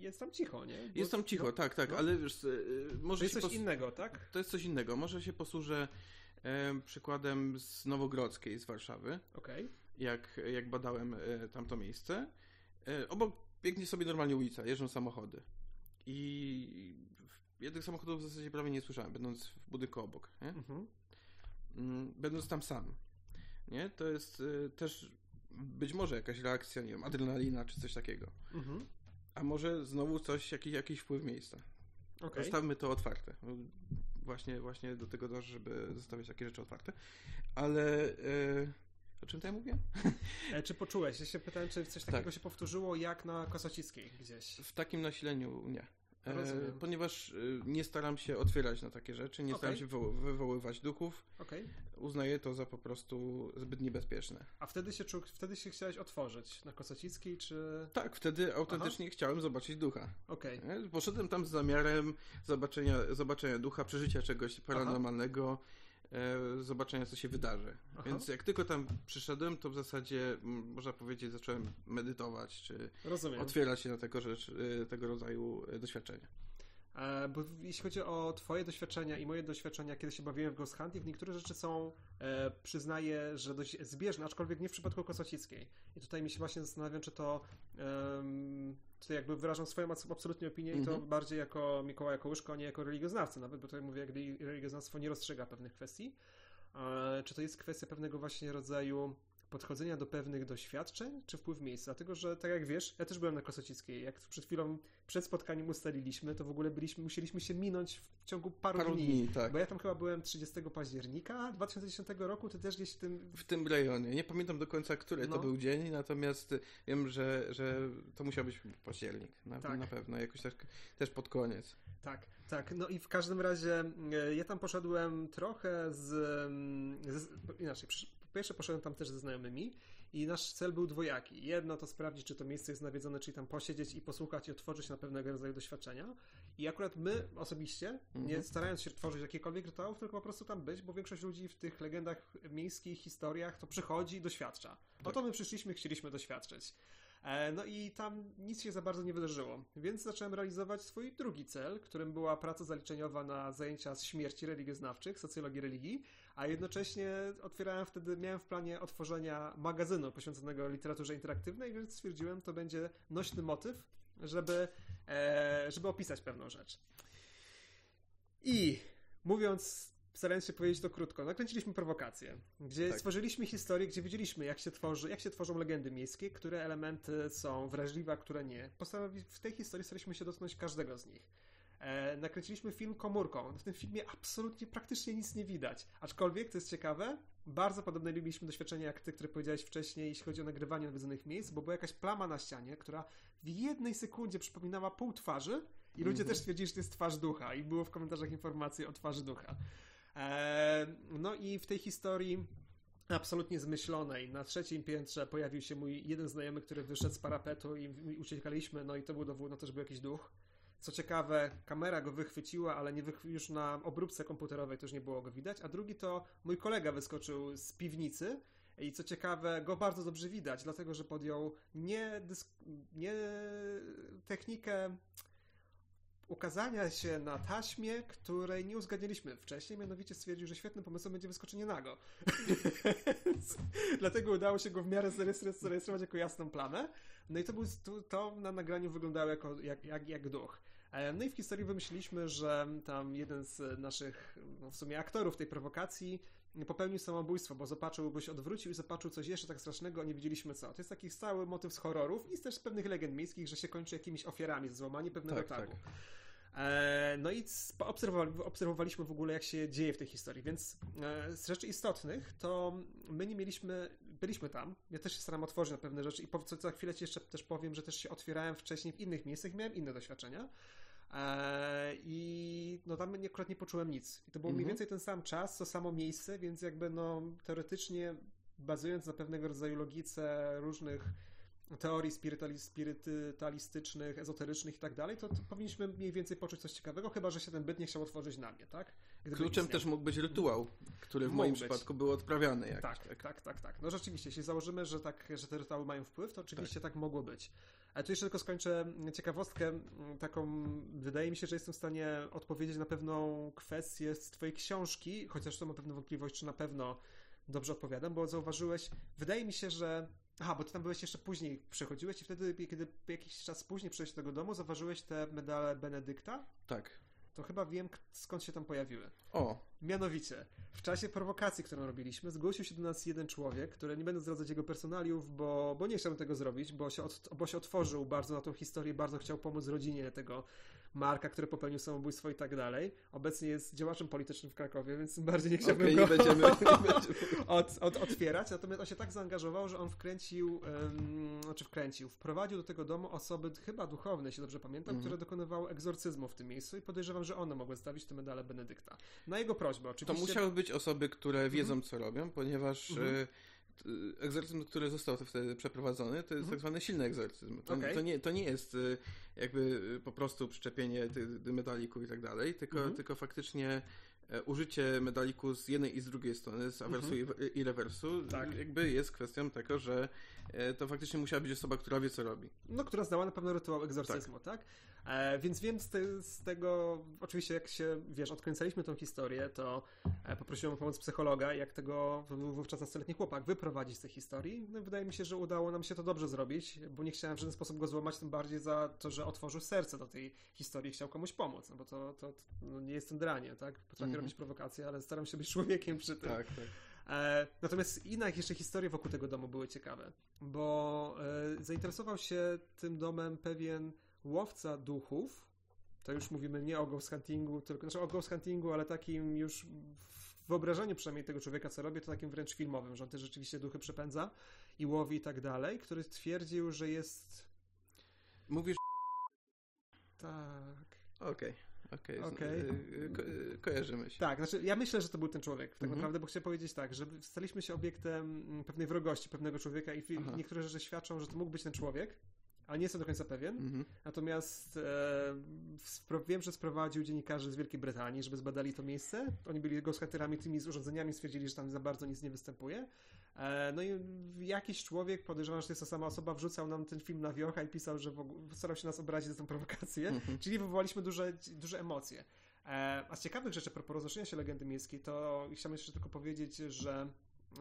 jest tam cicho, nie? Bo jest tam cicho, no, tak, tak, no. ale wiesz, y, może To jest coś innego, tak? To jest coś innego. Może się posłużę e, przykładem z Nowogrodzkiej, z Warszawy. Okej. Okay. Jak, jak badałem e, tamto miejsce. E, obok biegnie sobie normalnie ulica, jeżdżą samochody. I ja tych samochodów w zasadzie prawie nie słyszałem, będąc w budynku obok, nie? Mhm. Mm, będąc tam sam. Nie? To jest y, też być może jakaś reakcja, nie wiem, adrenalina czy coś takiego. Mhm. A może znowu coś, jakiś, jakiś wpływ miejsca. Okay. Zostawmy to otwarte. Właśnie, właśnie do tego dążę, żeby zostawiać takie rzeczy otwarte. Ale e, o czym tutaj mówię? E, czy poczułeś? Ja się pytałem, czy coś takiego tak. się powtórzyło jak na Kosocickiej gdzieś? W takim nasileniu nie. E, ponieważ e, nie staram się otwierać na takie rzeczy, nie okay. staram się wywo wywoływać duchów. Okay. Uznaję to za po prostu zbyt niebezpieczne. A wtedy się, czu, wtedy się chciałeś otworzyć na Kosacickiej, czy... Tak, wtedy autentycznie Aha. chciałem zobaczyć ducha. Okay. Poszedłem tam z zamiarem zobaczenia, zobaczenia ducha, przeżycia czegoś paranormalnego. Aha e, zobaczenia, co się wydarzy. Aha. Więc jak tylko tam przyszedłem, to w zasadzie, można powiedzieć, zacząłem medytować, czy Rozumiem. otwierać się na tego, rzecz, e, tego rodzaju e, doświadczenia. E, bo jeśli chodzi o Twoje doświadczenia i moje doświadczenia, kiedy się bawiłem w Ghost Hunting, niektóre rzeczy są, e, przyznaję, że dość zbieżne, aczkolwiek nie w przypadku Kosocickiej. I tutaj mi się właśnie zastanawiam, czy to tutaj jakby wyrażam swoją absolutnie opinię mm -hmm. i to mhm. bardziej jako Mikołaj Kołyszko, a nie jako religioznawca nawet, bo tutaj mówię, jak religioznawstwo nie rozstrzyga pewnych kwestii. E, czy to jest kwestia pewnego właśnie rodzaju podchodzenia do pewnych doświadczeń, czy wpływ miejsca? Dlatego, że tak jak wiesz, ja też byłem na Kosocickiej. Jak przed chwilą, przed spotkaniem ustaliliśmy, to w ogóle byliśmy, musieliśmy się minąć w ciągu paru, paru dni. dni tak. Bo ja tam chyba byłem 30 października 2010 roku, ty też gdzieś w tym... W tym rejonie. Nie pamiętam do końca, który no. to był dzień, natomiast wiem, że, że to musiał być październik. Na, tak. na pewno, jakoś tak, też pod koniec. Tak, tak. No i w każdym razie e, ja tam poszedłem trochę z... z inaczej, pierwsze poszedłem tam też ze znajomymi i nasz cel był dwojaki. Jedno to sprawdzić, czy to miejsce jest nawiedzone, czyli tam posiedzieć i posłuchać i otworzyć na pewnego rodzaju doświadczenia. I akurat my osobiście, mhm. nie starając się tworzyć jakichkolwiek rytuałów, tylko po prostu tam być, bo większość ludzi w tych legendach miejskich, historiach to przychodzi i doświadcza. Tak. O to my przyszliśmy, chcieliśmy doświadczyć. E, no i tam nic się za bardzo nie wydarzyło, więc zacząłem realizować swój drugi cel, którym była praca zaliczeniowa na zajęcia z śmierci religioznawczych, socjologii religii, a jednocześnie otwierałem wtedy, miałem w planie otworzenia magazynu poświęconego literaturze interaktywnej, więc stwierdziłem, to będzie nośny motyw, żeby, e, żeby opisać pewną rzecz. I mówiąc starając się powiedzieć to krótko, nakręciliśmy prowokację, gdzie tak. stworzyliśmy historię, gdzie widzieliśmy, jak się, tworzy, jak się tworzą legendy miejskie, które elementy są wrażliwe, a które nie. Postanowi w tej historii staraliśmy się dotknąć każdego z nich. E, nakręciliśmy film komórką. W tym filmie absolutnie praktycznie nic nie widać. Aczkolwiek, to jest ciekawe, bardzo podobne mieliśmy doświadczenie jak ty, które powiedziałeś wcześniej, jeśli chodzi o nagrywanie nawiedzonych miejsc, bo była jakaś plama na ścianie, która w jednej sekundzie przypominała pół twarzy i ludzie mm -hmm. też stwierdzili, że to jest twarz ducha i było w komentarzach informacji o twarzy ducha. E, no i w tej historii absolutnie zmyślonej. Na trzecim piętrze pojawił się mój jeden znajomy, który wyszedł z parapetu i, i uciekaliśmy, no i to był dowód na to, że był jakiś duch. Co ciekawe, kamera go wychwyciła, ale nie wych... już na obróbce komputerowej też nie było go widać. A drugi to mój kolega wyskoczył z piwnicy i co ciekawe, go bardzo dobrze widać, dlatego że podjął nie, dysk... nie technikę ukazania się na taśmie, której nie uzgadnialiśmy wcześniej, mianowicie stwierdził, że świetnym pomysłem będzie wyskoczenie nago. Dlatego udało się go w miarę zarejestrować jako jasną plamę. No i to, był, to, to na nagraniu wyglądało jako, jak, jak, jak duch. E, no i w historii wymyśliliśmy, że tam jeden z naszych, no w sumie aktorów tej prowokacji popełnił samobójstwo, bo zobaczył, bo się odwrócił i zobaczył coś jeszcze tak strasznego, a nie wiedzieliśmy co. To jest taki stały motyw z horrorów i też z pewnych legend miejskich, że się kończy jakimiś ofiarami, złamanie pewnego tak, tabu. Tak. E, no i obserwowaliśmy w ogóle, jak się dzieje w tej historii, więc e, z rzeczy istotnych to my nie mieliśmy, byliśmy tam, ja też się staram otworzyć na pewne rzeczy i co za chwilę ci jeszcze też powiem, że też się otwierałem wcześniej w innych miejscach, miałem inne doświadczenia i no tam akurat nie poczułem nic. I to był mhm. mniej więcej ten sam czas, to samo miejsce, więc jakby no teoretycznie bazując na pewnego rodzaju logice różnych teorii spirytalistycznych, ezoterycznych i tak dalej, to, powinniśmy mniej więcej poczuć coś ciekawego, chyba że się ten byt nie chciał otworzyć na mnie, tak? Gdyby Kluczem też mógł być rytuał, który w moim być. przypadku był odprawiany. Jakiś, tak, tak, tak, tak, tak. No rzeczywiście, jeśli założymy, że, tak, że te rytuały mają wpływ, to oczywiście tak, tak mogło być. A tu jeszcze tylko skończę ciekawostkę taką, wydaje mi się, że jestem w stanie odpowiedzieć na pewną kwestię z twojej książki, chociaż to mam pewną wątpliwość, czy na pewno dobrze odpowiadam, bo zauważyłeś, wydaje mi się, że Aha, bo ty tam byłeś jeszcze później, przechodziłeś i wtedy, kiedy jakiś czas później przyszedłeś do tego domu, zauważyłeś te medale Benedykta? Tak. To chyba wiem, skąd się tam pojawiły. O. Mianowicie, w czasie prowokacji, którą robiliśmy, zgłosił się do nas jeden człowiek, który nie będę zdradzać jego personaliów, bo, bo nie chciałbym tego zrobić, bo się, od, bo się otworzył bardzo na tą historię, bardzo chciał pomóc rodzinie tego Marka, który popełnił samobójstwo i tak dalej. Obecnie jest działaczem politycznym w Krakowie, więc bardziej nie chciałbym okay, go nie będziemy, nie będziemy. Od, od, otwierać. Natomiast on się tak zaangażował, że on wkręcił, um, znaczy wkręcił, wprowadził do tego domu osoby chyba duchowne, jeśli dobrze pamiętam, mm które dokonywały egzorcyzmu w tym miejscu i podejrzewam, że one mogły stawić te medale Benedykta. Na jego prośbę oczywiście. To musiały być osoby, które wiedzą, mm co robią, ponieważ mm egzorcyzm, który został wtedy przeprowadzony, to jest mhm. tak zwany silny egzorcyzm. To, okay. to, nie, to nie jest y, jakby y, po prostu przyczepienie medaliku i tak dalej, tylko, mhm. tylko faktycznie e, użycie medaliku z jednej i z drugiej strony, z awersu mhm. i, i rewersu, tak. jakby jest kwestią tego, że e, to faktycznie musiała być osoba, która wie, co robi. No, która znała na pewno rytuał egzorcyzmu, tak? tak? E, więc wiem z, te, z, tego, oczywiście jak się, wiesz, odkręcaliśmy tą historię, to e, poprosiłem o pomoc psychologa, jak tego wówczas nastoletni chłopak wyprowadzić z tej historii. No, wydaje mi się, że udało nam się to dobrze zrobić, bo nie chciałem w żaden sposób go złamać, tym bardziej za to, że otworzył serce do tej historii i chciał komuś pomóc, no bo to, to, to no, nie jestem dranie, tak? Potrafię mm -hmm. robić prowokacje, ale staram się być człowiekiem przy tym. Tak, tak. E, natomiast inne jeszcze historie wokół tego domu były ciekawe, bo e, zainteresował się tym domem pewien łowca duchów, to już mówimy nie o ghost huntingu, tylko znaczy o ghost huntingu, ale takim już w wyobrażeniu przynajmniej tego człowieka, co robi, to takim wręcz filmowym, że on też rzeczywiście duchy przepędza i łowi i tak dalej, który twierdził, że jest... Mówisz... Tak. Okej. Okay. Okej, okay, okay. ko kojarzymy się. Tak, znaczy ja myślę, że to był ten człowiek, tak mm -hmm. naprawdę, bo chcę powiedzieć tak, że staliśmy się obiektem pewnej wrogości pewnego człowieka i Aha. niektóre rzeczy świadczą, że to mógł być ten człowiek, ale nie jestem do końca pewien. -hmm. Natomiast e, wiem, że sprowadził dziennikarzy z Wielkiej Brytanii, żeby zbadali to miejsce. Oni byli ghostwriterami tymi z urządzeniami, stwierdzili, że tam za bardzo nic nie występuje. E, no i jakiś człowiek, podejrzewam, że to jest ta sama osoba, wrzucał nam ten film na wiocha i pisał, że starał się nas obrazić za tę prowokację, -hmm. czyli wywołaliśmy duże, duże emocje. E, a z ciekawych rzeczy, propos roznoszenia się legendy miejskiej, to chciałbym jeszcze tylko powiedzieć, że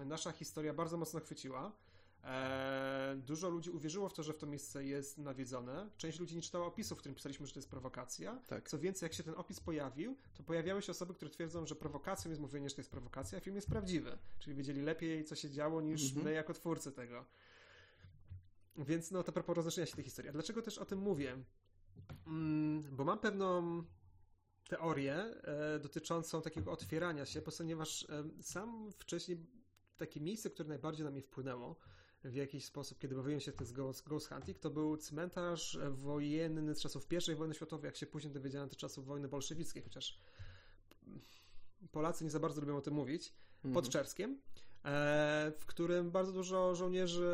nasza historia bardzo mocno chwyciła. E, dużo ludzi uwierzyło w to, że w to miejsce jest nawiedzone. Część ludzi nie czytała opisu, w którym pisaliśmy, że to jest prowokacja. Tak. Co więcej, jak się ten opis pojawił, to pojawiały się osoby, które twierdzą, że prowokacją jest mówienie, że to jest prowokacja, a film jest prawdziwy. Czyli wiedzieli lepiej, co się działo, niż mhm. my jako twórcy tego. Więc no to propos roznoszenia się tej historii. A dlaczego też o tym mówię? Mm, bo mam pewną teorię e, dotyczącą takiego otwierania się, ponieważ e, sam wcześniej takie miejsce, które najbardziej na mnie wpłynęło w jakiś sposób, kiedy bawiłem się z ghost, ghost hunting, to był cmentarz wojenny z czasów I wojny światowej, jak się później dowiedziałem, to czasów wojny bolszewickiej, chociaż Polacy nie za bardzo lubią o tym mówić, mhm. pod Czerskiem, e, w którym bardzo dużo żołnierzy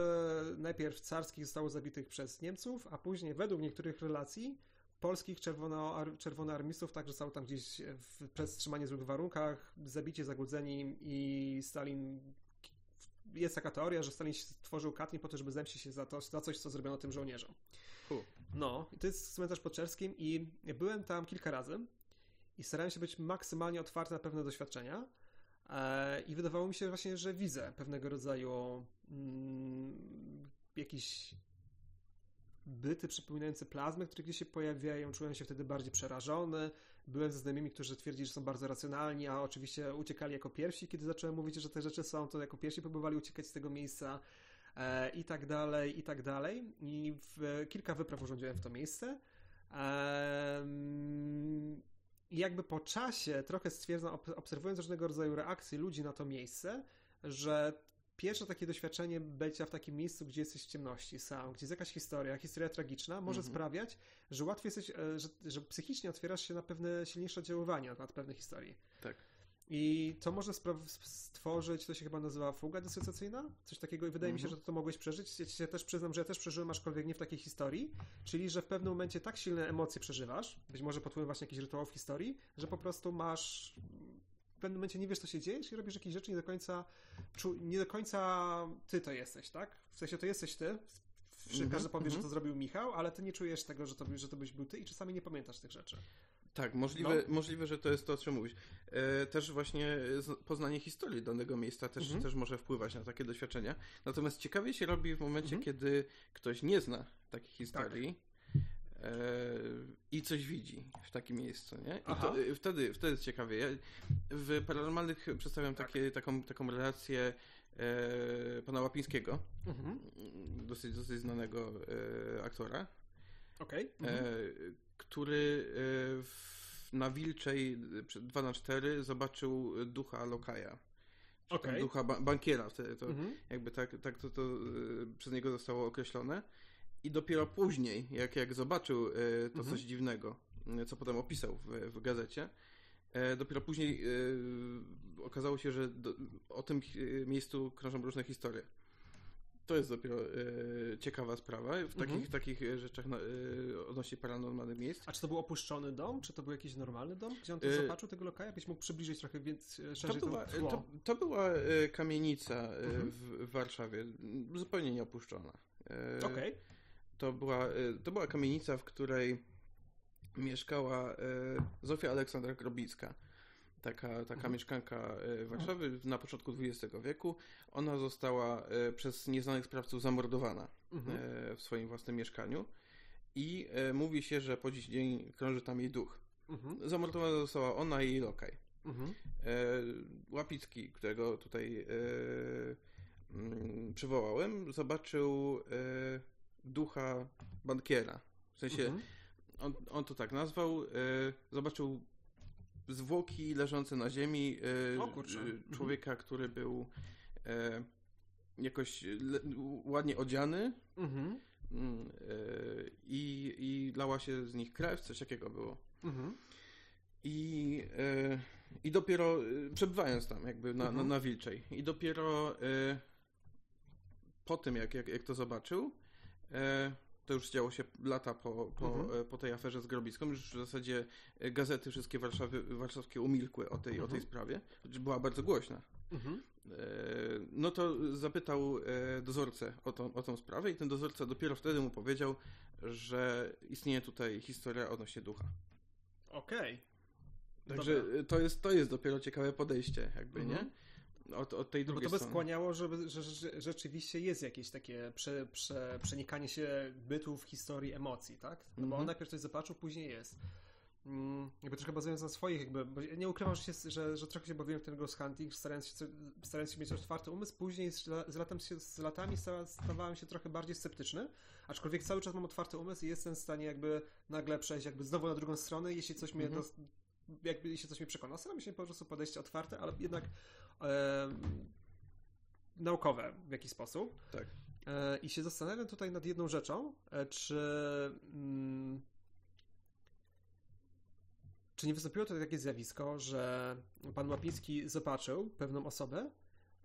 najpierw carskich zostało zabitych przez Niemców, a później według niektórych relacji polskich czerwono, czerwonoarmistów także zostało tam gdzieś w, przez trzymanie w złych warunkach, zabicie, zagłodzeni i Stalin jest taka teoria, że Stalin stworzył Katyn po to, żeby zemścić się za, to, za coś, co zrobiono tym żołnierzom. No, i to jest cmentarz pod Czerskim i byłem tam kilka razy i starałem się być maksymalnie otwarty na pewne doświadczenia e, i wydawało mi się właśnie, że widzę pewnego rodzaju mm, jakiś byty przypominające plazmy, które gdzieś się pojawiają. Czułem się wtedy bardziej przerażony. Byłem ze znajomymi, którzy twierdzili, że są bardzo racjonalni, a oczywiście uciekali jako pierwsi. Kiedy zacząłem mówić, że te rzeczy są, to jako pierwsi próbowali uciekać z tego miejsca e, i tak dalej, i tak dalej. I w, kilka wypraw urządziłem w to miejsce. E, I jakby po czasie trochę stwierdzam, obserwując różnego rodzaju reakcje ludzi na to miejsce, że pierwsze takie doświadczenie bycia w takim miejscu, gdzie jesteś w ciemności sam, gdzie jest jakaś historia, historia tragiczna, może mm -hmm. sprawiać, że łatwiej jesteś, e, że, że psychicznie otwierasz się na pewne silniejsze oddziaływania nad pewne historii. Tak. I to może stworzyć, to się chyba nazywa fuga dysocjacyjna? Coś takiego i wydaje mm -hmm. mi się, mhm. że to mogłeś przeżyć. Ja się też przyznam, że ja też przeżyłem, aczkolwiek nie w takiej historii, czyli że w pewnym momencie tak silne emocje przeżywasz, być może pod wpływem właśnie jakichś rytuałów historii, że po prostu masz pewnym momencie nie wiesz, co się dzieje, czyli robisz jakieś rzeczy nie do końca, nie do końca ty to jesteś, tak? W sensie to jesteś ty, -hmm, każdy powie, że to mhm. zrobił Michał, ale ty nie czujesz tego, że to, że to byś był ty i czasami nie pamiętasz tych rzeczy. Tak, możliwe, no. możliwe, że to jest to, o czym mówisz. E, też właśnie poznanie historii danego miejsca też, mhm. też może wpływać na takie doświadczenia. Natomiast ciekawie się robi w momencie, mhm. kiedy ktoś nie zna takiej historii. I coś widzi w takim miejscu, nie? I to, y, wtedy, wtedy jest ciekawie. Ja w Paranormalnych przedstawiam tak. takie, taką, taką relację e, pana Łapińskiego, mhm. dosyć, dosyć znanego e, aktora, okay. mhm. e, który w, na Wilczej 2 na 4 zobaczył ducha Lokaja. Okay. Ducha ba bankiera wtedy to mhm. jakby tak, tak to, to e, przez niego zostało określone. I dopiero później, jak, jak zobaczył e, to mhm. coś dziwnego, e, co potem opisał w, w gazecie, e, dopiero później okazało się, że do, o tym miejscu krążą różne historie. To jest dopiero ciekawa sprawa w takich, mhm. takich rzeczach na, e, odnośnie paranormalnych miejsc. A czy to był opuszczony dom? Czy to był jakiś normalny dom? Gdzie on to zobaczył, tego lokaja? Byś mógł przybliżyć trochę więc szerzej to była, to, to, była kamienica mhm. w, w, Warszawie, zupełnie nieopuszczona. Okej. Okay. To była, y, to była kamienica, w której mieszkała y, Zofia Aleksandra Grobicka. Taka, taka mhm. mieszkanka y, Warszawy na początku XX wieku. Ona została przez nieznanych sprawców zamordowana mhm. w swoim własnym mieszkaniu. I mówi się, że po dziś dzień krąży tam jej duch. Mhm. Zamordowana została ona i jej lokaj. Mhm. Łapicki, którego tutaj mm, przywołałem, zobaczył ducha bankiera. W sensie, mhm. on, on to tak nazwał, e, zobaczył zwłoki leżące na ziemi e, o, mhm. człowieka, mhm. który był e, jakoś le, ładnie odziany mhm. Mm, i, i lała się z nich krew, coś takiego było. Mhm. I, I dopiero przebywając tam jakby na, na, mhm. na Wilczej i dopiero po tym jak, jak, jak to zobaczył to już działo się lata po, po, mhm. E, po tej aferze z Grobicką. Już w zasadzie e, gazety wszystkie Warszawy, warszawskie umilkły o tej, mhm. o tej mhm. sprawie. Była bardzo głośna. Mhm. No to zapytał dozorcę o tą, o tą sprawę i ten dozorca dopiero wtedy mu powiedział, że istnieje tutaj historia odnośnie ducha. Okej. Okay. Także to jest, to jest dopiero ciekawe podejście, jakby, nie? Od, od tej drugiej no bo to by skłaniało, żeby, że, że, rzeczywiście jest jakieś takie prze, prze, przenikanie się bytów, historii, emocji, tak? No bo on mhm. najpierw coś zobaczył, później jest. Mm, jakby trochę bazując na swoich, jakby, bo nie ukrywam, że, się, że, że trochę się bawiłem w ten ghost hunting, starając się, starając się mieć otwarty umysł, później z, z, latem, z latami stawałem się trochę bardziej sceptyczny, aczkolwiek cały czas mam otwarty umysł i jestem w stanie jakby nagle przejść jakby znowu na drugą stronę, jeśli coś mnie mm -hmm. jakby się coś mi przekona. Staram się po prostu podejście otwarte, ale jednak naukowe w jakiś sposób. Tak. E, I się zastanawiam tutaj nad jedną rzeczą, e, czy mm, czy nie wystąpiło tutaj takie zjawisko, że pan Łapiński zobaczył pewną osobę,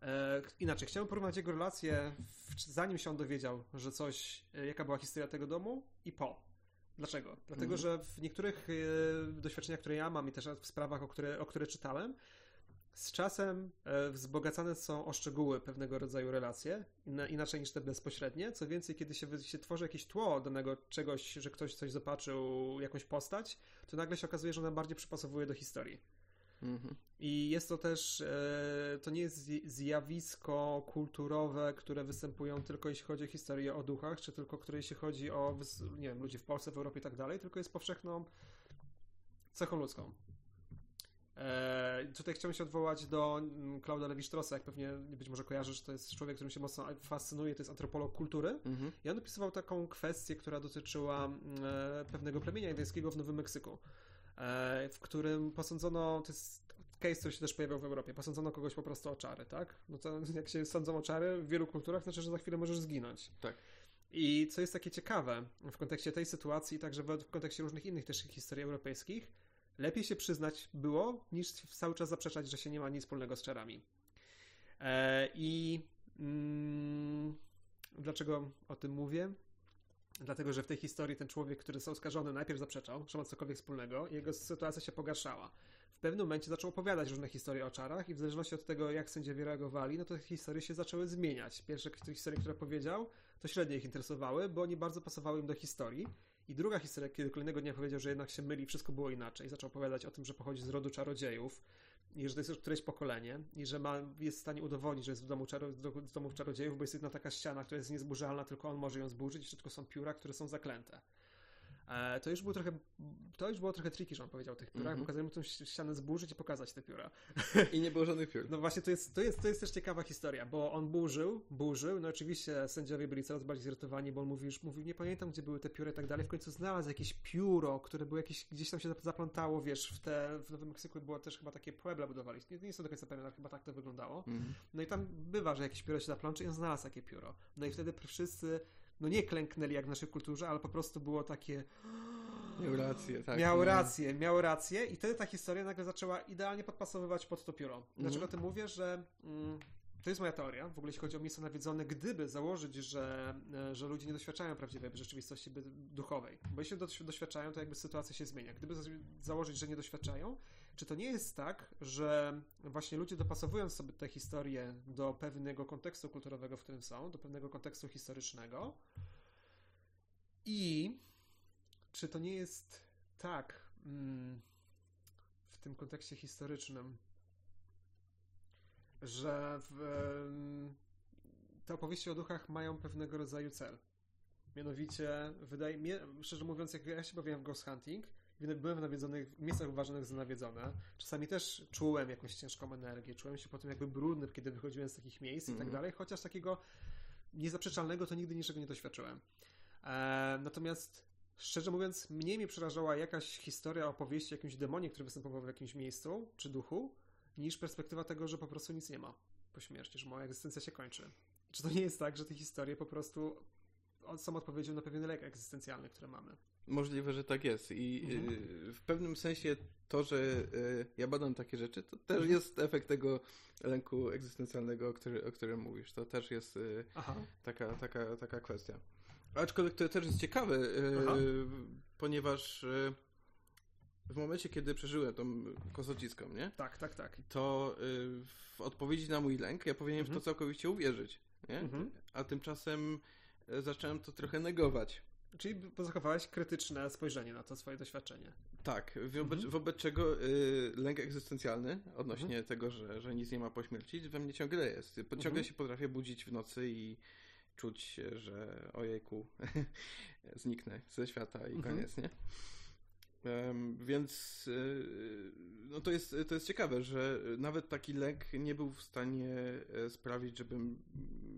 e, inaczej, chciałem porównać jego relację w, zanim się on dowiedział, że coś, jaka była historia tego domu i po. Dlaczego? Dlatego, Mhm. że w niektórych e, doświadczeniach, które ja mam i też w sprawach, o które, o które czytałem, z czasem e, wzbogacane są o szczegóły pewnego rodzaju relacje, inaczej niż te bezpośrednie. Co więcej, kiedy się, się tworzy jakieś tło danego czegoś, że ktoś coś zobaczył, jakąś postać, to nagle się okazuje, że ona bardziej przypasowuje do historii. Mhm. I jest to też, e, to nie jest zj- zjawisko kulturowe, które występują tylko jeśli chodzi o historię o duchach, czy tylko które jeśli chodzi o, nie wiem, ludzi w Polsce, w Europie i tak dalej, tylko jest powszechną cechą ludzką. E, tutaj chciałbym się odwołać do mm, Klauda Levi-Straussa, jak pewnie być może kojarzysz, to jest człowiek, którym się mocno fascynuje, to jest antropolog kultury. Mhm. I on opisywał taką kwestię, która dotyczyła mm, e, pewnego plemienia indyjskiego w Nowym Meksyku, e, w którym posądzono, to jest case, który się też pojawiał w Europie, posądzono kogoś po prostu o czary, tak? No to jak się sądzą o czary w wielu kulturach, znaczy, że za chwilę możesz zginąć. Tak. I co jest takie ciekawe w kontekście tej sytuacji, także w kontekście różnych innych też historii europejskich, lepiej się przyznać było, niż cały czas zaprzeczać, że się nie ma nic wspólnego z czarami. E, I mm, dlaczego o tym mówię? Dlatego, że w tej historii ten człowiek, który został oskarżony, najpierw zaprzeczał, że ma cokolwiek wspólnego, i jego sytuacja się pogarszała. W pewnym momencie zaczął opowiadać różne historie o czarach, i w zależności od tego, jak sędziowie reagowali, no to te historie się zaczęły zmieniać. Pierwsze historie, które powiedział, to średnio ich interesowały, bo oni bardzo pasowały im do historii. I druga historia, kiedy kolejnego dnia powiedział, że jednak się myli, wszystko było inaczej. Zaczął opowiadać o tym, że pochodzi z rodu czarodziejów i że to jest już któreś pokolenie i że ma, jest w stanie udowodnić, że jest w domu, czaro, z domów czarodziejów, bo jest jedna taka ściana, która jest niezburzalna, tylko on może ją zburzyć wszystko są pióra, które są zaklęte. E, to już było trochę, to już było trochę tricky, że on powiedział o tych piórach, Mhm. bo kazali mu tą ścianę zburzyć i pokazać te pióra. I nie było żadnych piór. No właśnie, to jest, to, jest, to jest też ciekawa historia, bo on burzył, burzył, no oczywiście sędziowie byli coraz bardziej zirytowani, bo on mówił, już mówił, nie pamiętam, gdzie były te pióra i tak dalej, w końcu znalazł jakieś pióro, które było jakieś, gdzieś tam się zaplątało, wiesz, w te, w Nowym Meksyku było też chyba takie puebla budowali, nie, nie jestem do końca pewien, ale chyba tak to wyglądało. Mhm. No i tam bywa, że jakieś pióro się zaplącze i on znalazł takie pióro. No i wtedy wszyscy, no nie klęknęli jak w naszej kulturze, ale po prostu było takie... Miał rację, tak. miał no. rację, miał rację i wtedy ta historia nagle zaczęła idealnie podpasowywać pod to pióro. Dlaczego o tym mówię, że mm, to jest moja teoria, w ogóle jeśli chodzi o miejsca nawiedzone, gdyby założyć, że, e, że ludzie nie doświadczają prawdziwej rzeczywistości duchowej, bo jeśli doś- doświadczają, to jakby sytuacja się zmienia. Gdyby za- założyć, że nie doświadczają, czy to nie jest tak, że właśnie ludzie dopasowują sobie te historie do pewnego kontekstu kulturowego, w którym są, do pewnego kontekstu historycznego i czy to nie jest tak mm, w tym kontekście historycznym, że w, te opowieści o duchach mają pewnego rodzaju cel? Mianowicie, wydaje mi szczerze mówiąc, jak ja się bawiłem w Ghost Hunting, byłem w nawiedzonych, w miejscach uważanych za nawiedzone. Czasami też czułem jakąś ciężką energię, czułem się potem jakby brudny, kiedy wychodziłem z takich miejsc i tak Mhm. dalej, chociaż takiego niezaprzeczalnego to nigdy niczego nie doświadczyłem. E, natomiast szczerze mówiąc, mniej mnie przerażała jakaś historia, opowieść o jakimś demonie, który występował w jakimś miejscu, czy duchu, niż perspektywa tego, że po prostu nic nie ma po śmierci, że moja egzystencja się kończy. Czy to nie jest tak, że te historie po prostu są odpowiedzią na pewien lek egzystencjalny, który mamy? Możliwe, że tak jest. I Mhm. y, w pewnym sensie to, że y, ja badam takie rzeczy, to też Mhm. jest efekt tego lęku egzystencjalnego, o, który, o którym mówisz. To też jest y, Aha. taka, taka, taka kwestia. Aczkolwiek to też jest ciekawe, Aha. ponieważ w momencie, kiedy przeżyłem tą kosociską, nie? Tak, tak, tak. to w odpowiedzi na mój lęk ja powinienem w Mhm. to całkowicie uwierzyć. Nie? Mhm. A tymczasem zacząłem to trochę negować. Czyli zachowałeś krytyczne spojrzenie na to swoje doświadczenie. Tak, wobec, Mhm. wobec czego y, lęk egzystencjalny odnośnie tego, że, że nic nie ma po śmierci, we mnie ciągle jest. Ciągle Mhm. się potrafię budzić w nocy i czuć, że ojejku, zniknę ze świata i Mhm. koniec, nie? Więc y, no to, jest, to jest ciekawe, że nawet taki lek nie był w stanie e, sprawić, żebym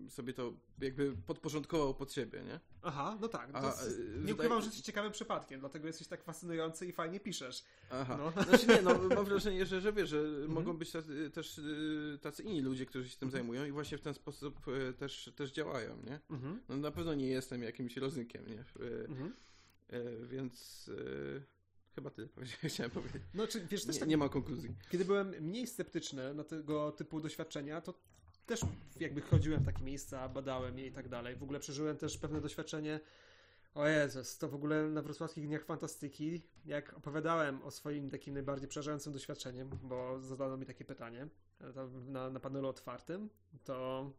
sobie to jakby podporządkował pod siebie, nie? Aha, no tak. No A, jest, e, nie ukrywam, że jesteś ciekawym przypadkiem, dlatego jesteś tak fascynujący i fajnie piszesz. Aha. No. Znaczy nie, no mam wrażenie, że, że wiesz, że mhm. mogą być tacy, też y, tacy inni ludzie, którzy się tym mhm. zajmują i właśnie w ten sposób e, też, też działają, nie? Mhm. No na pewno nie jestem jakimś rozynkiem, nie? Mhm. Więc Chyba ty chciałem powiedzieć. No, czy, wiesz, nie, tak, nie ma konkluzji. Kiedy byłem mniej sceptyczny na tego typu doświadczenia, to też jakby chodziłem w takie miejsca, badałem je i tak dalej. W ogóle przeżyłem też pewne doświadczenie. O Jezus, to w ogóle na Wrocławskich Dniach Fantastyki, jak opowiadałem o swoim takim najbardziej przerażającym doświadczeniem, bo zadano mi takie pytanie na, na panelu otwartym, to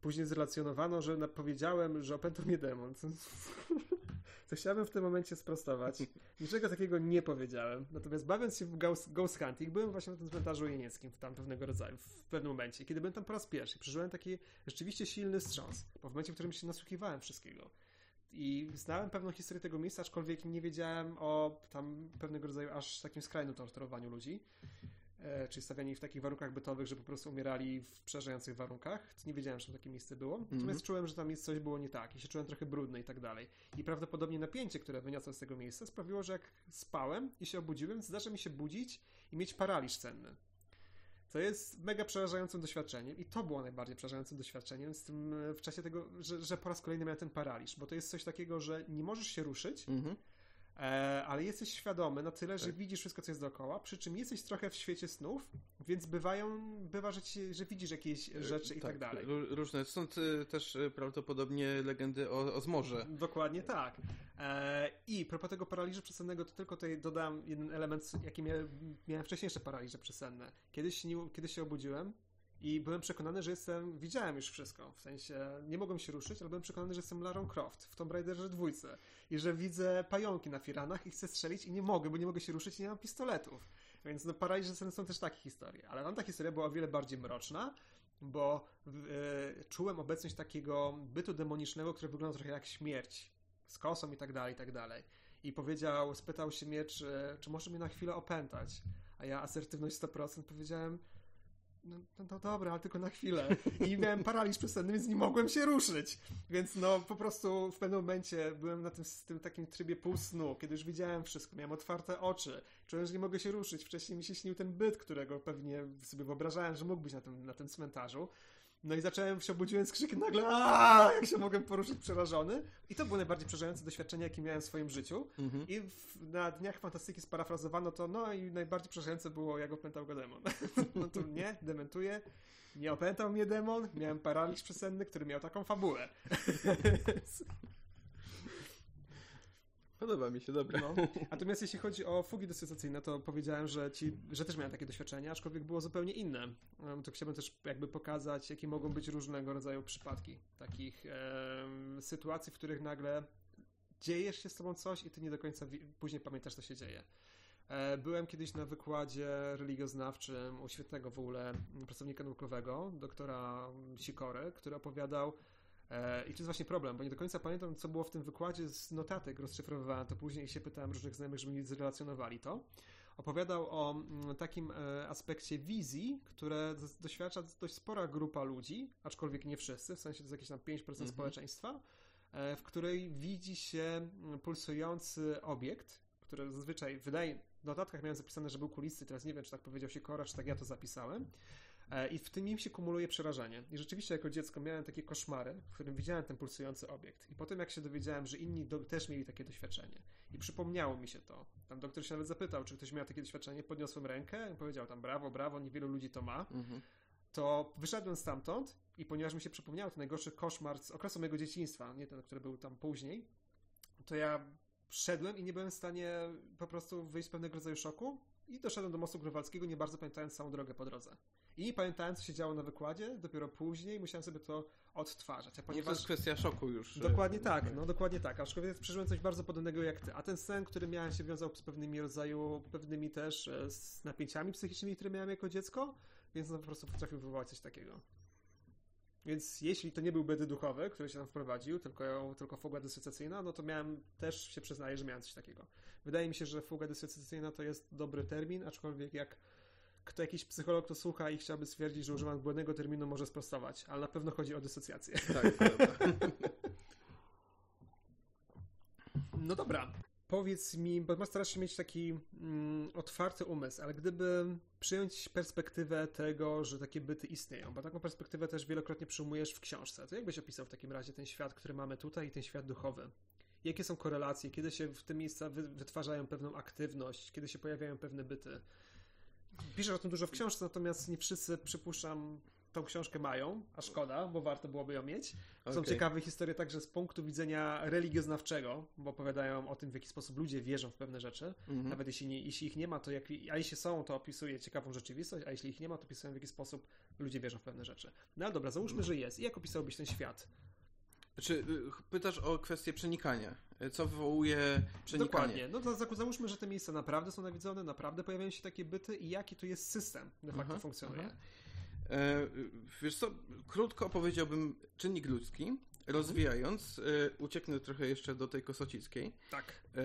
później zrelacjonowano, że powiedziałem, że opętał mnie demon. co chciałbym w tym momencie sprostować. Niczego takiego nie powiedziałem. Natomiast bawiąc się w Ghost, Ghost Hunting, byłem właśnie na tym cmentarzu jenieckim w tam pewnego rodzaju, w pewnym momencie. Kiedy byłem tam po raz pierwszy, przeżyłem taki rzeczywiście silny wstrząs. Bo w momencie, w którym się nasłuchiwałem wszystkiego. I znałem pewną historię tego miejsca, aczkolwiek nie wiedziałem o tam pewnego rodzaju aż takim skrajnym torturowaniu ludzi. E, czyli stawiani w takich warunkach bytowych, że po prostu umierali w przerażających warunkach. Nie wiedziałem, że tam takie miejsce było. Natomiast mm -hmm. czułem, że tam jest coś było nie tak i się czułem trochę brudny i tak dalej. I prawdopodobnie napięcie, które wyniosłem z tego miejsca sprawiło, że jak spałem i się obudziłem, zdarza mi się budzić i mieć paraliż cenny. Co jest mega przerażającym doświadczeniem i to było najbardziej przerażającym doświadczeniem z tym w czasie tego, że, że po raz kolejny miałem ten paraliż, bo to jest coś takiego, że nie możesz się ruszyć, mm -hmm E, ale jesteś świadomy na tyle, że tak. widzisz wszystko, co jest dookoła, przy czym jesteś trochę w świecie snów, więc bywają, bywa, że, ci, że widzisz jakieś e, rzeczy i tak, tak dalej. Różne. Stąd e, też prawdopodobnie legendy o, o zmorze. Dokładnie tak. I propos tego paraliżu przesennego, to tylko tutaj dodam jeden element, jaki miałem, miałem wcześniejsze paraliże przesenne. Kiedyś, kiedyś się obudziłem, i byłem przekonany, że jestem, widziałem już wszystko, w sensie nie mogłem się ruszyć, ale byłem przekonany, że jestem Larą Croft w Tomb Raiderze dwójce i że widzę pająki na firanach i chcę strzelić i nie mogę, bo nie mogę się ruszyć i nie mam pistoletów. Więc no paraliże są też takie historie, ale tamta historia była o wiele bardziej mroczna, bo yy, czułem obecność takiego bytu demonicznego, który wygląda trochę jak śmierć, z kosą i tak dalej, i tak dalej. I powiedział, spytał się mnie, czy, czy może mnie na chwilę opętać. A ja asertywność 100% powiedziałem, no, no, no dobra, ale tylko na chwilę. I miałem paraliż przesenny, więc nie mogłem się ruszyć. Więc no po prostu w pewnym momencie byłem na tym, tym takim trybie półsnu, kiedy już widziałem wszystko, miałem otwarte oczy, czułem, że nie mogę się ruszyć. Wcześniej mi się śnił ten byt, którego pewnie sobie wyobrażałem, że mógł być na tym, na tym cmentarzu. No i zacząłem się obudziłem z krzykiem nagle, aaa, jak się mogłem poruszyć przerażony. I to było najbardziej przerażające doświadczenie, jakie miałem w swoim życiu. Mhm. I w, na Dniach Fantastyki sparafrazowano to, no i najbardziej przerażające było, jak opętał go demon. no to nie, dementuję. Nie opętał mnie demon, miałem paraliż przesenny, który miał taką fabułę. Podoba mi się, dobra. No. Natomiast jeśli chodzi o fugi dysocjacyjne, to powiedziałem, że, ci, że też miałem takie doświadczenia, aczkolwiek było zupełnie inne. To chciałbym też jakby pokazać, jakie mogą być różnego rodzaju przypadki takich e, sytuacji, w których nagle dziejesz się z tobą coś i ty nie do końca później pamiętasz, co się dzieje. E, byłem kiedyś na wykładzie religioznawczym u świetnego w ogóle pracownika naukowego, doktora Sikory, który opowiadał I to jest właśnie problem, bo nie do końca pamiętam, co było w tym wykładzie z notatek, rozszyfrowywałem to później i się pytałem różnych znajomych, żeby mi zrelacjonowali to. Opowiadał o mm, takim e, aspekcie wizji, które doświadcza dość spora grupa ludzi, aczkolwiek nie wszyscy, w sensie to jest jakieś tam 5% mhm. społeczeństwa, e, w której widzi się mm, pulsujący obiekt, który zazwyczaj, wydaje, w notatkach miałem zapisane, że był kulisty, teraz nie wiem, czy tak powiedział się Kora, czy tak ja to zapisałem, E, I w tym im się kumuluje przerażenie. I rzeczywiście jako dziecko miałem takie koszmary, w którym widziałem ten pulsujący obiekt. I potem jak się dowiedziałem, że inni do, też mieli takie doświadczenie. I przypomniało mi się to. Tam doktor się nawet zapytał, czy ktoś miał takie doświadczenie, podniosłem rękę i powiedział tam brawo, brawo, niewielu ludzi to ma. Mhm. To wyszedłem stamtąd i ponieważ mi się przypomniał ten najgorszy koszmar z okresu mojego dzieciństwa, nie ten, który był tam później, to ja szedłem i nie byłem w stanie po prostu wyjść z pewnego rodzaju szoku i doszedłem do mostu Grunwaldzkiego, nie bardzo pamiętając całą drogę po drodze. I pamiętałem, co się działo na wykładzie, dopiero później musiałem sobie to odtwarzać. A ponieważ... No to jest kwestia szoku już. Dokładnie tak, no dokładnie tak. Aczkolwiek przeżyłem coś bardzo podobnego jak ty. A ten sen, który miałem, się wiązał z pewnymi rodzaju, pewnymi też e, z napięciami psychicznymi, które miałem jako dziecko, więc no po prostu potrafił wywołać coś takiego. Więc jeśli to nie był bedy duchowy, który się tam wprowadził, tylko, tylko fuga dysocjacyjna, no to miałem, też się przyznaję, że miałem coś takiego. Wydaje mi się, że fuga dysocjacyjna to jest dobry termin, aczkolwiek jak kto jakiś psycholog to słucha i chciałby stwierdzić, że używam błędnego terminu, może sprostować, ale na pewno chodzi o dysocjację. Tak, prawda. No dobra. Powiedz mi, bo starasz się mieć taki mm, otwarty umysł, ale gdyby przyjąć perspektywę tego, że takie byty istnieją, bo taką perspektywę też wielokrotnie przyjmujesz w książce, to jakbyś opisał w takim razie ten świat, który mamy tutaj i ten świat duchowy? Jakie są korelacje? Kiedy się w te miejsca wy wytwarzają pewną aktywność? Kiedy się pojawiają pewne byty? Piszesz o tym dużo w książce, natomiast nie wszyscy, przypuszczam, tą książkę mają, a szkoda, bo warto byłoby ją mieć. Są okay. ciekawe historie także z punktu widzenia religioznawczego, bo opowiadają o tym, w jaki sposób ludzie wierzą w pewne rzeczy. Mm -hmm. Nawet jeśli, nie, jeśli ich nie ma, to jak, a jeśli są, to opisuje ciekawą rzeczywistość, a jeśli ich nie ma, to opisują w jaki sposób ludzie wierzą w pewne rzeczy. No ale dobra, załóżmy, że jest. I jak opisałbyś ten świat? Czy y, pytasz o kwestię przenikania? Co wywołuje przenikanie? Dokładnie. No to załóżmy, że te miejsca naprawdę są nawiedzone, naprawdę pojawiają się takie byty i jaki to jest system de facto aha, funkcjonuje. Aha. E, wiesz co, krótko powiedziałbym czynnik ludzki, rozwijając, e, ucieknę trochę jeszcze do tej Kosocickiej. Tak. E,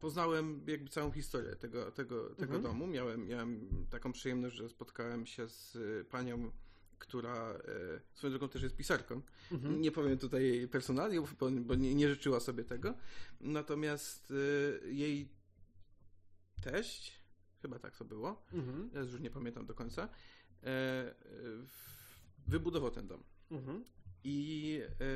poznałem jakby całą historię tego, tego, tego mhm. domu. Miałem, miałem taką przyjemność, że spotkałem się z panią, która e, swoją drogą też jest pisarką. Mhm. Nie powiem tutaj jej personaliów, bo, bo nie, nie, życzyła sobie tego. Natomiast e, jej teść, chyba tak to było, mhm. ja już nie pamiętam do końca, E, wybudował ten dom. Mhm. I e,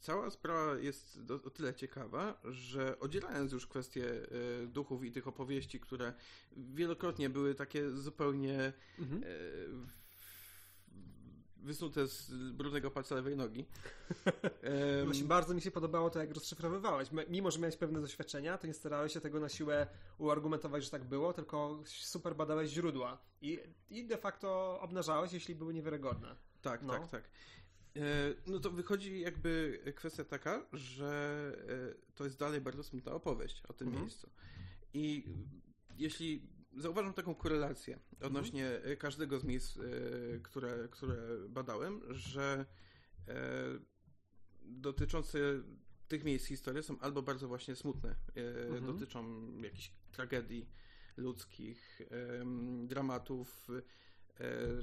cała sprawa jest o tyle ciekawa, że oddzielając już kwestie e, duchów i tych opowieści, które wielokrotnie były takie zupełnie mhm wysnute z brudnego palca lewej nogi. um, Właśnie bardzo mi się podobało to, jak rozszyfrowywałeś. Mimo, że miałeś pewne doświadczenia, to nie starałeś się tego na siłę uargumentować, że tak było, tylko super badałeś źródła i, i de facto obnażałeś, jeśli były niewiarygodne. Tak, no. tak, tak. E, no to wychodzi jakby kwestia taka, że e, to jest dalej bardzo smutna opowieść o tym mhm. miejscu. I jeśli zauważam taką korelację odnośnie mhm. każdego z miejsc, e, które, które badałem, że e, dotyczące tych miejsc historii są albo bardzo właśnie smutne, mhm. dotyczą jakichś tragedii ludzkich, dramatów,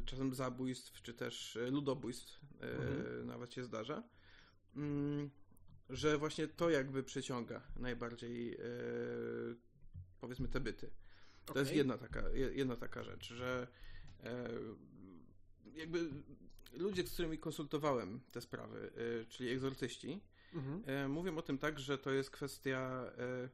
czasem zabójstw, czy też ludobójstw mhm. nawet się zdarza, mm, że właśnie to jakby przyciąga najbardziej powiedzmy te byty. To okay. jest jedna taka, jedna taka rzecz, że e, jakby ludzie, z którymi konsultowałem te sprawy, e, czyli egzorcyści, mhm. e, mówią o tym tak, że to jest kwestia e,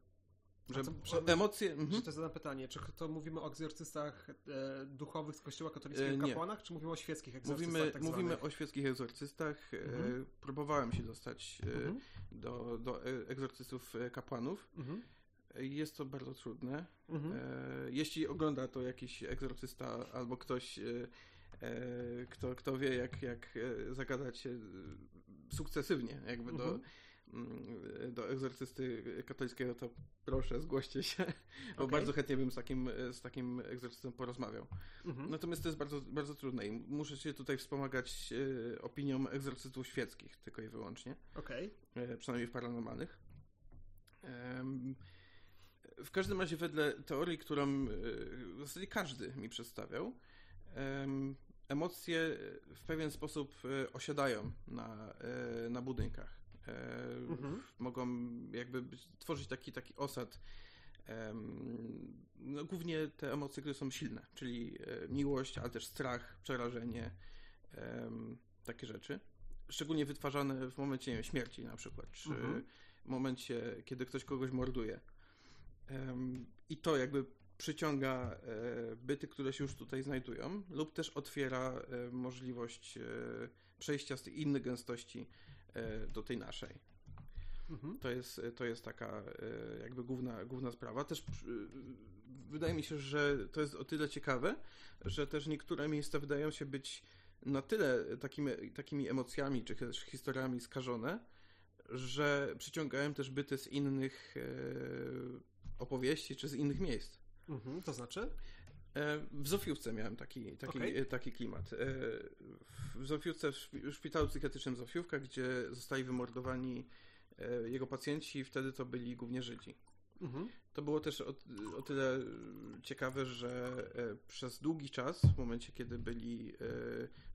że co, emocje. Mhm. to zadam pytanie, czy to mówimy o egzorcystach e, duchowych z Kościoła katolickiego e, kapłanach, czy mówimy o świeckich egzorcystach? Mówimy, tak mówimy o świeckich egzorcystach. E, mhm. próbowałem się dostać e, mhm. do, do egzorcystów kapłanów. Mhm. Jest to bardzo trudne. Mhm. E, jeśli ogląda to jakiś egzorcysta albo ktoś, e, e kto, kto wie, jak, jak e, zagadać się sukcesywnie jakby mhm. do, mm, do egzorcysty katolickiego, to proszę, zgłoście się, bo okay. bardzo chętnie bym z takim, z takim egzorcystą porozmawiał. Mhm. Natomiast to jest bardzo, bardzo trudne i muszę się tutaj wspomagać e, opinią egzorcystów świeckich tylko i wyłącznie. Okay. E, przynajmniej w paranormalnych. W każdym razie wedle teorii, którą e, w zasadzie każdy mi przedstawiał, emocje w pewien sposób e, osiadają na, e, na budynkach. Mhm. Mogą jakby tworzyć taki, taki osad. No, głównie te emocje, które są silne, czyli miłość, ale też strach, przerażenie, takie rzeczy. Szczególnie wytwarzane w momencie wiem, śmierci na przykład, czy mhm. w momencie, kiedy ktoś kogoś morduje. I to jakby przyciąga e, byty, które się już tutaj znajdują, lub też otwiera e, możliwość e, przejścia z tej innej gęstości do tej naszej. Mhm. To, jest, to jest taka jakby główna, główna sprawa. Też wydaje mi się, że to jest o tyle ciekawe, że też niektóre miejsca wydają się być na tyle takimi, takimi emocjami czy też historiami skażone, że przyciągają też byty z innych opowieści czy z innych miejsc. Mhm, to znaczy? W Zofiówce miałem taki, taki, okay. taki klimat. W Zofiówce, w szpitalu psychiatrycznym Zofiówka, gdzie zostali wymordowani jego pacjenci, wtedy to byli głównie Żydzi. Mhm. To było też o, o, tyle ciekawe, że przez długi czas, w momencie kiedy byli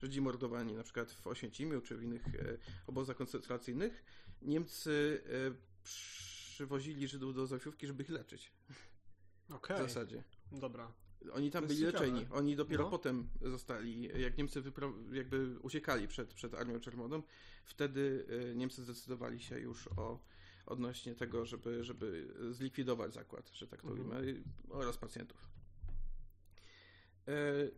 Żydzi mordowani na przykład w Oświęcimiu czy w innych obozach koncentracyjnych, Niemcy przywozili Żydów do Zofiówki, żeby ich leczyć. Okay. W zasadzie. Dobra. Oni tam byli ciekawe. leczeni. Oni dopiero no. potem zostali, jak Niemcy jakby uciekali przed, przed Armią Czerwoną, wtedy e, Niemcy zdecydowali się już o odnośnie tego, żeby, żeby zlikwidować zakład, że tak to mhm. ujmę, oraz pacjentów. E,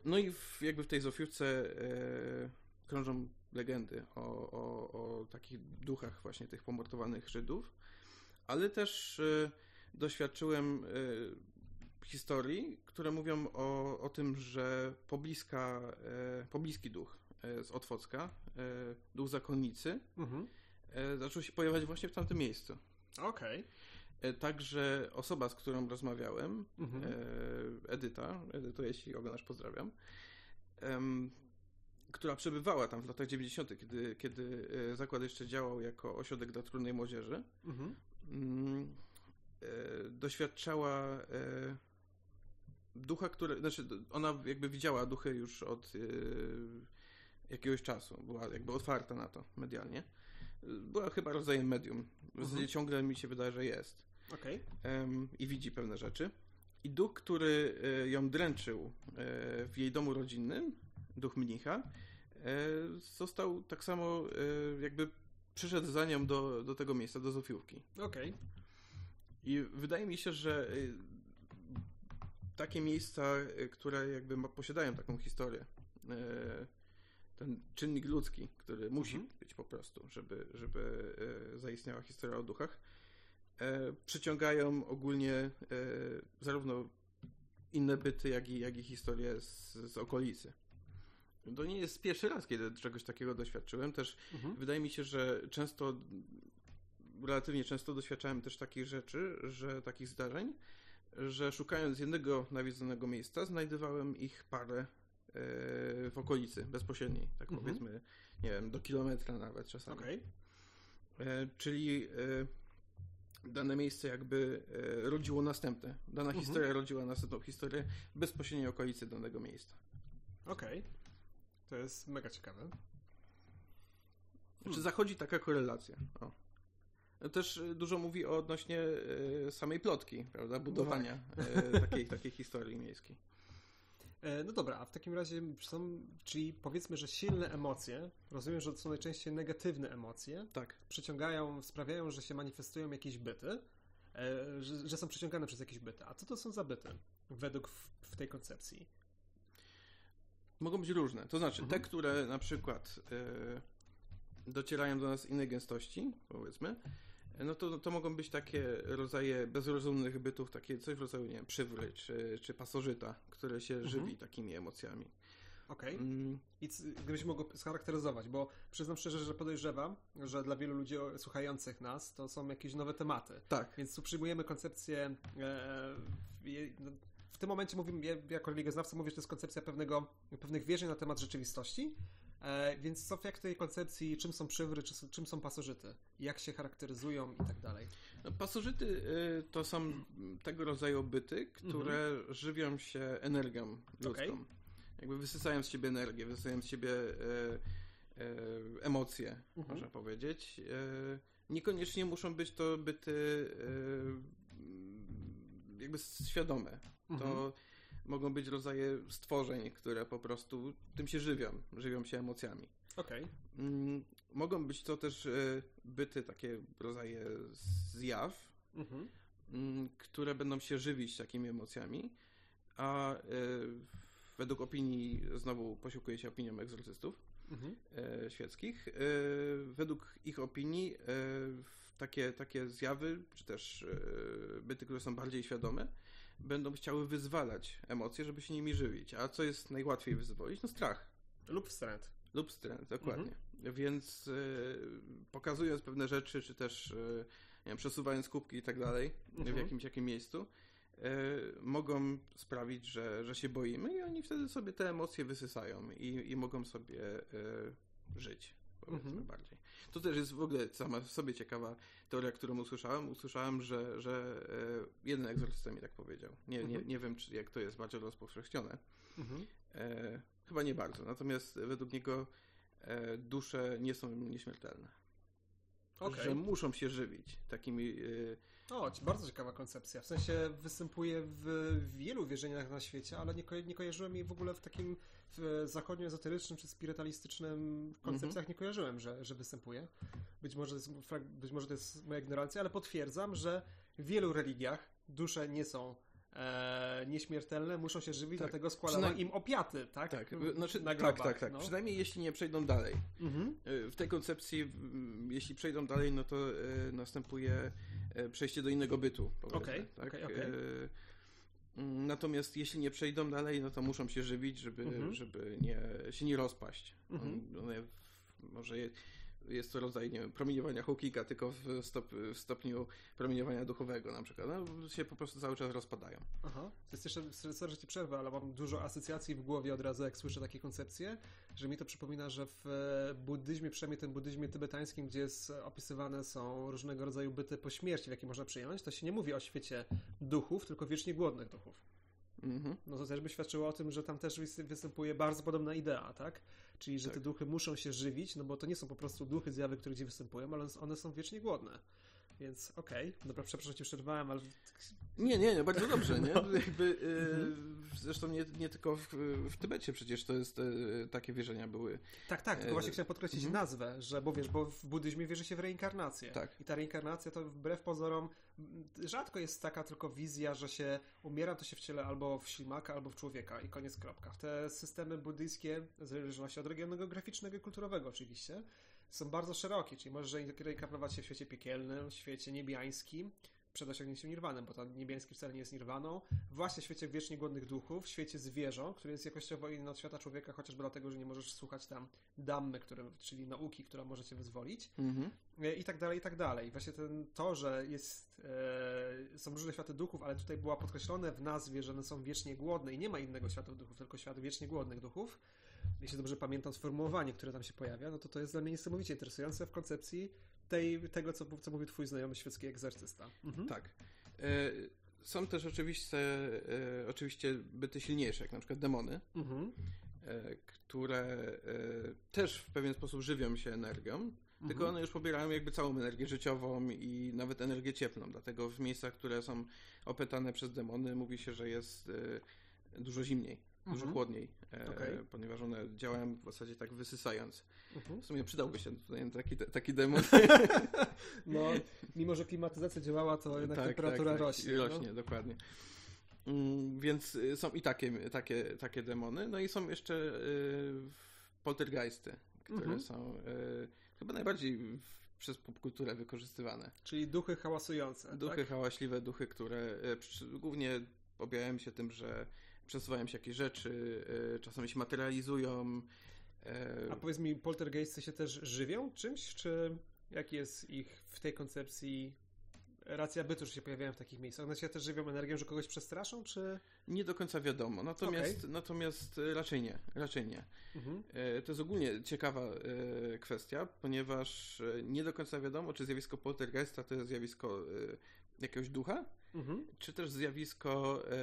no i w, jakby w tej Zofiówce e, krążą legendy o, o, o takich duchach właśnie tych pomordowanych Żydów, ale też doświadczyłem historii, które mówią o, o tym, że pobliska, e, pobliski duch z Otwocka, duch zakonnicy, mhm. zaczął się pojawiać właśnie w tamtym miejscu. Okej. Okay. Także osoba, z którą rozmawiałem, mhm. Edyta, Edyto, jeśli oglądasz, pozdrawiam, która przebywała tam w latach 90., kiedy, kiedy zakład jeszcze działał jako ośrodek dla trudnej młodzieży, mhm. Mm, doświadczała ducha, który, znaczy ona jakby widziała duchy już od yy, jakiegoś czasu, była jakby otwarta na to medialnie. Była chyba rodzajem medium. Mhm. ciągle mi się wydaje, że jest. Okay. I widzi pewne rzeczy. I duch, który ją dręczył w jej domu rodzinnym, duch mnicha, został tak samo jakby przyszedł za nią do, do tego miejsca, do Zofiówki. Okej. Okay. I wydaje mi się, że takie miejsca, y, które jakby posiadają taką historię. Y, ten czynnik ludzki, który musi mhm. być po prostu, żeby, żeby y, zaistniała historia o duchach, przyciągają ogólnie zarówno inne byty, jak i, jak i historie z, z okolicy. To nie jest pierwszy raz, kiedy czegoś takiego doświadczyłem. Też mhm. wydaje mi się, że często, relatywnie często doświadczałem też takich rzeczy, że takich zdarzeń, że szukając jednego nawiedzonego miejsca, znajdowałem ich parę e, w okolicy bezpośredniej, tak mhm. powiedzmy, nie wiem, do kilometra nawet czasami. Okay. E, czyli e, dane miejsce jakby rodziło następne. Dana mhm. historia rodziła następną historię bezpośredniej okolicy danego miejsca. Okej. Okay. To jest mega ciekawe. Znaczy hmm. zachodzi taka korelacja. O też y, dużo mówi o odnośnie y, samej plotki, prawda, budowania no. takiej, takiej historii miejskiej. E, no dobra, a w takim razie są, czyli powiedzmy, że silne emocje, rozumiem, że to są najczęściej negatywne emocje, tak. przyciągają, sprawiają, że się manifestują jakieś byty, e, że, że są przyciągane przez jakieś byty. A co to są za byty według w, w tej koncepcji? Mogą być różne. To znaczy, mhm. te, które na przykład y, docierają do nas innej gęstości, powiedzmy, no to, to mogą być takie rodzaje bezrozumnych bytów, takie coś w rodzaju, nie wiem, przywry czy, czy pasożyta, które się mhm. żywi takimi emocjami. Okej. Okay. Mm. I gdybyś mógł scharakteryzować, bo przyznam szczerze, że podejrzewam, że dla wielu ludzi słuchających nas to są jakieś nowe tematy. Tak. Więc tu przyjmujemy koncepcję. E, w tym momencie mówimy, ja jako religioznawca mówię, że to jest koncepcja pewnego, pewnych wierzeń na temat rzeczywistości, E, więc co w tej koncepcji, czym są przywry, czy, czym są pasożyty? Jak się charakteryzują i tak dalej? No, pasożyty y, to są tego rodzaju byty, które mhm. żywią się energią ludzką. Okay. Jakby wysysają z siebie energię, wysysają z siebie y, y, emocje, mhm. można powiedzieć. Niekoniecznie muszą być to byty jakby świadome. Mhm. To mogą być rodzaje stworzeń, które po prostu tym się żywią, żywią się emocjami. Okej. Okay. Mm, mogą być to też e, byty, takie rodzaje zjaw, mhm. Mm, które będą się żywić takimi emocjami, a e, według opinii, znowu posiłkuje się opinią egzorcystów mhm. E, świeckich, według ich opinii takie, takie zjawy, czy też byty, które są bardziej świadome, będą chciały wyzwalać emocje, żeby się nimi żywić. A co jest najłatwiej wyzwolić? No strach. Lub wstręt. Lub wstręt, dokładnie. Mhm. Więc y, pokazując pewne rzeczy, czy też y, wiem, przesuwając kubki i tak dalej mhm. w jakimś jakim miejscu, mogą sprawić, że, że się boimy i oni wtedy sobie te emocje wysysają i, i mogą sobie żyć, powiedzmy mhm. bardziej. To też jest w ogóle sama w sobie ciekawa teoria, którą usłyszałem. Usłyszałem, że, że jeden egzorcysta mi tak powiedział. Nie, mhm. nie, nie wiem, czy jak to jest bardzo rozpowszechnione. Mhm. E, chyba nie bardzo. Natomiast według niego e, dusze nie są nieśmiertelne. Okay. Że muszą się żywić takimi. E, o, bardzo ciekawa koncepcja. W sensie występuje w wielu wierzeniach na świecie, ale nie, ko nie kojarzyłem jej w ogóle w takim w zachodnioezoterycznym czy spirytalistycznym koncepcjach mm -hmm. nie kojarzyłem, że, że występuje. Być może, jest, być może to jest moja ignorancja, ale potwierdzam, że w wielu religiach dusze nie są e, nieśmiertelne, muszą się żywić, tak. dlatego składano Przynajmniej... im opiaty, tak? Tak, znaczy, na tak, tak, tak. No. Przynajmniej jeśli nie przejdą dalej. Mhm. E, w tej koncepcji, jeśli przejdą dalej, no to e, następuje e, przejście do innego bytu. Okej, okay, tak? okay, okay. Natomiast jeśli nie przejdą dalej, no to muszą się żywić, żeby, mhm. żeby nie, się nie rozpaść. Mhm. One może je, jest to rodzaj, nie wiem, promieniowania Hawkinga, tylko w, stop, w stopniu promieniowania duchowego na przykład. No, się po prostu cały czas rozpadają. Aha. To jest jeszcze, sorry, że ci przerwę, ale mam dużo asocjacji w głowie od razu, jak słyszę takie koncepcje, że mi to przypomina, że w e, buddyzmie, przynajmniej tym buddyzmie tybetańskim, gdzie jest, opisywane są różnego rodzaju byty po śmierci, jakie można przyjąć, to się nie mówi o świecie duchów, tylko wiecznie głodnych duchów. Mhm. No to też by świadczyło o tym, że tam też występuje bardzo podobna idea, tak? Czyli, że tak. te duchy muszą się żywić, no bo to nie są po prostu duchy zjawy, które gdzie występują, ale one są wiecznie głodne. Więc okej, okay. dobra, przepraszam, cię przerwałem, ale... Nie, nie, nie, bardzo dobrze, nie? No. Jakby, y, zresztą nie, nie tylko w, w, Tybecie przecież to jest, y, takie wierzenia były. Tak, tak, tylko właśnie chciałem podkreślić mhm. nazwę, że, bo wiesz, bo w buddyzmie wierzy się w reinkarnację. Tak. I ta reinkarnacja to wbrew pozorom rzadko jest taka tylko wizja, że się umiera, to się wciela albo w ślimaka, albo w człowieka i koniec kropka. Te systemy buddyjskie, w zależności od regionu geograficznego i kulturowego oczywiście, są bardzo szerokie, czyli możesz reinkarnować się w świecie piekielnym, w świecie niebiańskim, przed osiągnięciem nirwany, bo ten niebiański wcale nie jest nirwaną, właśnie w świecie wiecznie głodnych duchów, w świecie zwierząt, który jest jakościowo inny od świata człowieka, chociażby dlatego, że nie możesz słuchać tam dammy, które, czyli nauki, która może cię wyzwolić mhm. i tak dalej, i tak dalej. Właśnie ten, to, że jest, e, są różne światy duchów, ale tutaj była podkreślone w nazwie, że one są wiecznie głodne i nie ma innego świata duchów, tylko świat wiecznie głodnych duchów, jeśli dobrze pamiętam sformułowanie, które tam się pojawia, no to to jest dla mnie niesamowicie interesujące w koncepcji tej, tego, co, co mówił twój znajomy świecki egzorcysta. Mhm. Tak. E, są też oczywiście, e, oczywiście byty silniejsze, jak na przykład demony, mhm. e, które też w pewien sposób żywią się energią, mhm. tylko one już pobierają jakby całą energię życiową i nawet energię cieplną. Dlatego w miejscach, które są opętane przez demony, mówi się, że jest dużo zimniej dużo mhm. chłodniej, e, okay. ponieważ one działają w zasadzie tak wysysając. Mhm. W sumie przydałby się tutaj taki, taki demon. no, mimo że klimatyzacja działała, to jednak tak, temperatura tak, tak. rośnie. Rośnie, no? dokładnie. Mm, więc y, są i takie, takie, takie demony, no i są jeszcze y, poltergeisty, które mhm. są y, chyba najbardziej przez popkulturę wykorzystywane. Czyli duchy hałasujące. Duchy tak? hałaśliwe, duchy, które y, głównie objawiają się tym, że przesuwają się jakieś rzeczy, e, czasami się materializują. E, A powiedz mi, poltergeisty się też żywią czymś, czy jaki jest ich w tej koncepcji racja bytu, że się pojawiają w takich miejscach? One się też żywią energią, że kogoś przestraszą, czy... Nie do końca wiadomo, natomiast, okay. natomiast raczej nie, raczej nie. Mhm. E, to jest ogólnie ciekawa kwestia, ponieważ nie do końca wiadomo, czy zjawisko poltergeista to jest zjawisko jakiegoś ducha, mhm. czy też zjawisko e,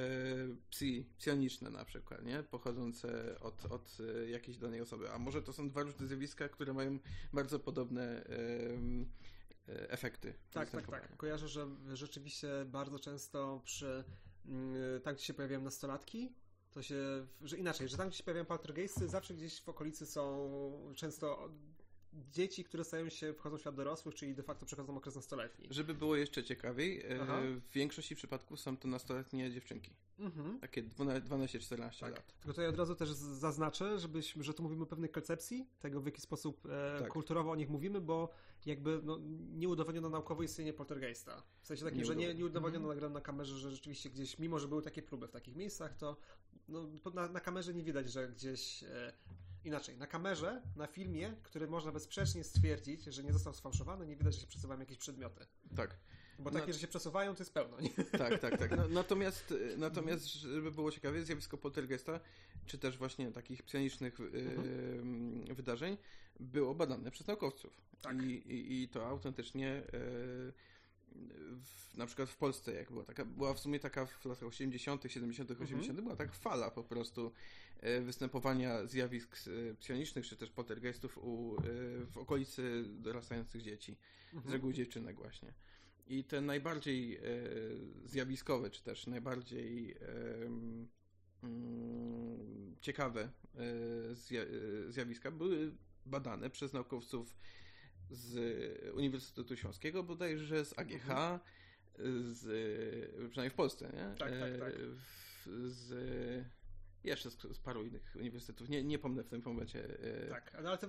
psi, psioniczne na przykład, nie? pochodzące od, od e, jakiejś danej osoby. A może to są dwa różne zjawiska, które mają bardzo podobne e, e efekty. Tak, tak, tak. Kojarzę, że rzeczywiście bardzo często przy mm, tam, gdzie się pojawiają nastolatki, to się, że inaczej, że tam, gdzie się pojawiają poltergeisty, zawsze gdzieś w okolicy są często dzieci, które stają się, wchodzą w świat dorosłych, czyli de facto przechodzą okres nastoletni. Żeby było jeszcze ciekawiej, e, Aha. w większości przypadków są to nastoletnie dziewczynki. Mhm. Takie 12-14 tak. lat. Tylko tutaj od razu też zaznaczę, żebyśmy, że tu mówimy o pewnej koncepcji tego, w jaki sposób e, tak. kulturowo o nich mówimy, bo jakby no, nie udowodniono naukowo istnienie poltergeista. W sensie takim, nie że nie, nie udowodniono mhm. na kamerze, że rzeczywiście gdzieś, mimo że były takie próby w takich miejscach, to no, na, na kamerze nie widać, że gdzieś e, Inaczej, na kamerze, na filmie, który można bezsprzecznie stwierdzić, że nie został sfałszowany, nie widać, że się przesuwają jakieś przedmioty. Tak. Bo takie, no, że się przesuwają, to jest pełno, nie? Tak, tak, tak. No, natomiast, natomiast, żeby było ciekawie, zjawisko poltergeista, czy też właśnie takich psionicznych mhm. y, wydarzeń, było badane przez naukowców. Tak. I, i, I to autentycznie y, w, na przykład w Polsce, jak była taka, była w sumie taka w latach 80., 70., 80., mhm. była taka fala po prostu e, występowania zjawisk e, psionicznych, czy też poltergeistów u, e, w okolicy dorastających dzieci, mhm. z reguły dziewczynek właśnie. I te najbardziej zjawiskowe, czy też najbardziej mm, ciekawe zjawiska były badane przez naukowców z Uniwersytetu Śląskiego, bodajże z AGH, mhm. z, przynajmniej w Polsce, nie? Tak, tak, tak. Z, jeszcze z, z, paru innych uniwersytetów. Nie, nie pomnę w tym momencie. E, tak, ale te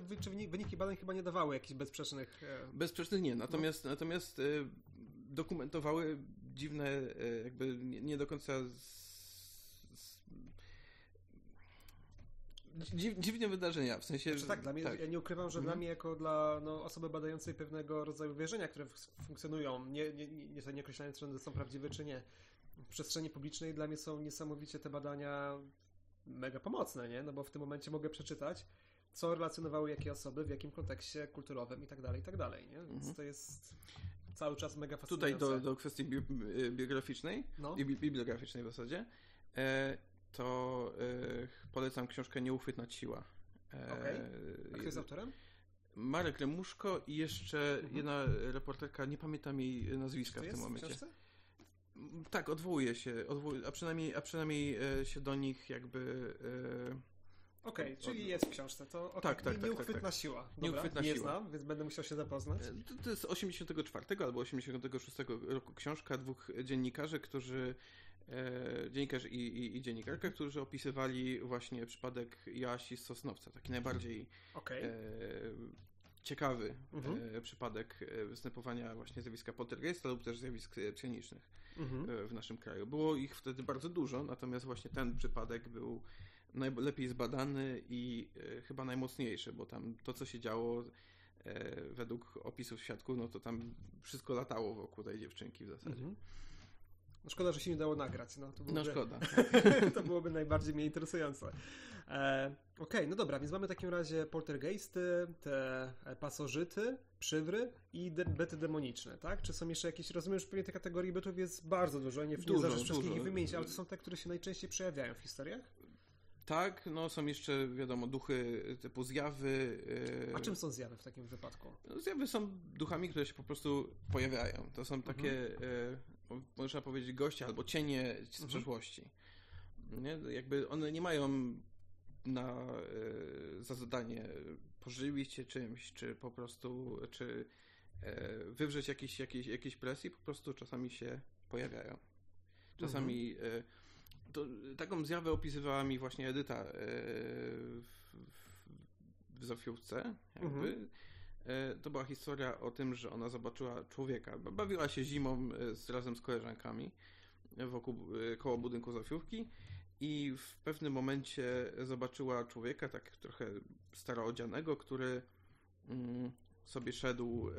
wyniki badań chyba nie dawały jakichś bezsprzecznych. E, bezsprzecznych nie, natomiast, no. natomiast e, dokumentowały dziwne, jakby nie, nie do końca dziw, dziwne wydarzenia, w sensie... Znaczy, tak, dla mnie, tak. ja nie ukrywam, że mhm. dla mnie jako dla no, osoby badającej pewnego rodzaju wierzenia, które funkcjonują, nie, nie, nie, nie określając, czy one są prawdziwe, czy nie, w przestrzeni publicznej dla mnie są niesamowicie te badania mega pomocne, nie? No bo w tym momencie mogę przeczytać, co relacjonowały jakie osoby, w jakim kontekście kulturowym i tak dalej, i tak dalej, nie? Więc mhm. to jest cały czas mega fascynujące. Tutaj do, do kwestii bi biograficznej, no. bibliograficznej w zasadzie. E to y, polecam książkę Nieuchwytna siła. E, okay. A kto jest autorem? Marek Remuszko i jeszcze mhm. jedna reporterka, nie pamiętam jej nazwiska w tym momencie. W tak, odwołuje się, odwołuje, a, przynajmniej, a przynajmniej e, się do nich jakby... E, Okej, okay, czyli jest w książce. To okay. tak, tak, tak, Nieuchwytna tak, tak. siła. Dobra, Nieuchwytna nie siła. znam, więc będę musiał się zapoznać. To, to jest 84 albo 86 roku książka dwóch dziennikarzy, którzy e, dziennikarz i, i, i, dziennikarka, którzy opisywali właśnie przypadek Jasi z Sosnowca, taki najbardziej okay. e, ciekawy mhm. e, przypadek e, występowania właśnie zjawiska poltergeista lub też zjawisk psionicznych mhm. E, w naszym kraju. Było ich wtedy bardzo dużo, natomiast właśnie ten przypadek był najlepiej zbadany i e, chyba najmocniejszy, bo tam to, co się działo według opisów świadków, no to tam wszystko latało wokół tej dziewczynki w zasadzie. Mhm. No szkoda, że się nie dało nagrać. No, to byłoby, no szkoda. to byłoby najbardziej mnie interesujące. E, Okej, okay, no dobra, więc mamy w takim razie poltergeisty, te e, pasożyty, przywry i de byty demoniczne, tak? Czy są jeszcze jakieś, rozumiem, że pewnie tych kategorii bytów jest bardzo dużo, nie, dużo, nie wszystkich ich wymienić, ale to są te, które się najczęściej przejawiają w historiach? Tak, no są jeszcze, wiadomo, duchy typu zjawy. Yy... A czym są zjawy w takim wypadku? No, zjawy są duchami, które się po prostu pojawiają. To są takie, mhm. Można powiedzieć, goście albo cienie z mhm. przeszłości. Nie? Jakby one nie mają na, yy, za zadanie pożywić się czymś, czy po prostu, czy wywrzeć jakiejś, jakiejś, jakiejś presji, po prostu czasami się pojawiają. Czasami mhm to, taką zjawę opisywała mi właśnie Edyta e, w, w Zofiówce, jakby. Mhm. E, to była historia o tym, że ona zobaczyła człowieka. Bawiła się zimą e, z, razem z koleżankami wokół, koło budynku Zofiówki i w pewnym momencie zobaczyła człowieka, tak trochę staroodzianego, który mm, sobie szedł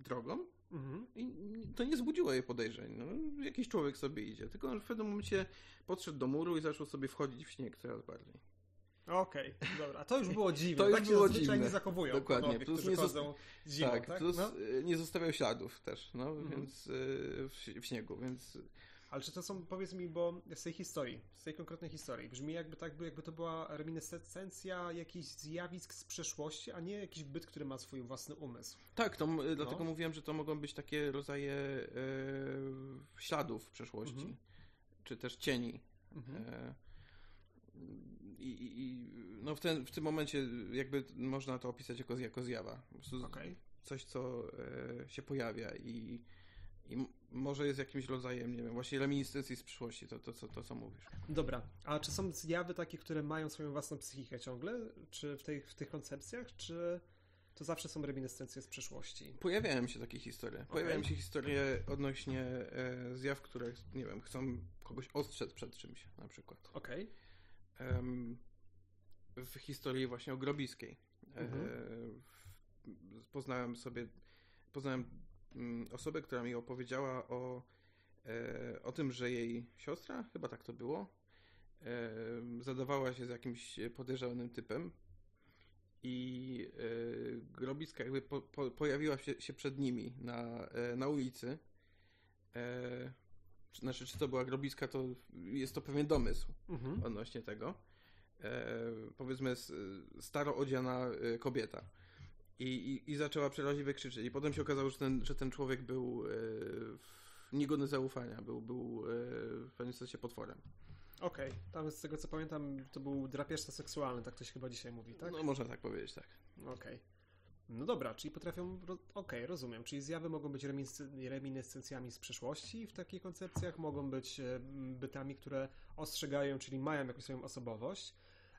drogą Mhm. I to nie zbudziło jej podejrzeń. No, jakiś człowiek sobie idzie. Tylko on w pewnym momencie podszedł do muru i zaczął sobie wchodzić w śnieg coraz bardziej. Okej, okay, dobra. To już było dziwne. To już tak było dziwne. nie zachowują. Dokładnie. Panowie, plus nie, zosta- zimą, tak, tak? Plus no? nie zostawiał śladów też, no, mhm. więc yy, w, w, śniegu, więc ale czy to są, powiedz mi, bo z tej historii, z tej konkretnej historii, brzmi jakby tak, jakby to była reminiscencja jakichś zjawisk z przeszłości, a nie jakiś byt, który ma swój własny umysł. Tak, to, no. dlatego mówiłem, że to mogą być takie rodzaje e, śladów w przeszłości, mhm. czy też cieni. Mhm. E, i, i, no w, ten, w tym momencie jakby można to opisać jako, jako zjawa. Okay. Coś, co e, się pojawia i i może jest jakimś rodzajem, nie wiem, właśnie reminiscencji z przyszłości, to, to, to, to co mówisz. Dobra, a czy są zjawy takie, które mają swoją własną psychikę ciągle? Czy w, tej, w tych koncepcjach, czy to zawsze są reminiscencje z przeszłości? Pojawiają się takie historie. Okay. Pojawiają się historie odnośnie e, zjaw, które, nie wiem, chcą kogoś ostrzec przed czymś, na przykład. Okej. Okay. W historii właśnie ogrobiskiej. E, mhm. Poznałem sobie, poznałem mm, osobę, która mi opowiedziała o, e, o tym, że jej siostra, chyba tak to było, zadawała się z jakimś podejrzanym typem i e, grobiska jakby po, po, pojawiła się, się, przed nimi na, na ulicy. E, znaczy, czy to była grobiska, to jest to pewien domysł mhm. odnośnie tego. E, powiedzmy, staro odziana e, kobieta. I, i, I, zaczęła przeraźliwie krzyczeć. I potem się okazało, że ten, że ten człowiek był e, niegodny zaufania, był, był e, w pewnym sensie potworem. Okej, okay. tam z tego co pamiętam, to był drapieżca seksualny, tak to się chyba dzisiaj mówi, tak? No, można tak powiedzieć, tak. Okej. Okay. No dobra, czyli potrafią. Okej, okay, rozumiem. Czyli zjawy mogą być reminiscencjami z przeszłości w takich koncepcjach, mogą być e, bytami, które ostrzegają, czyli mają jakąś swoją osobowość.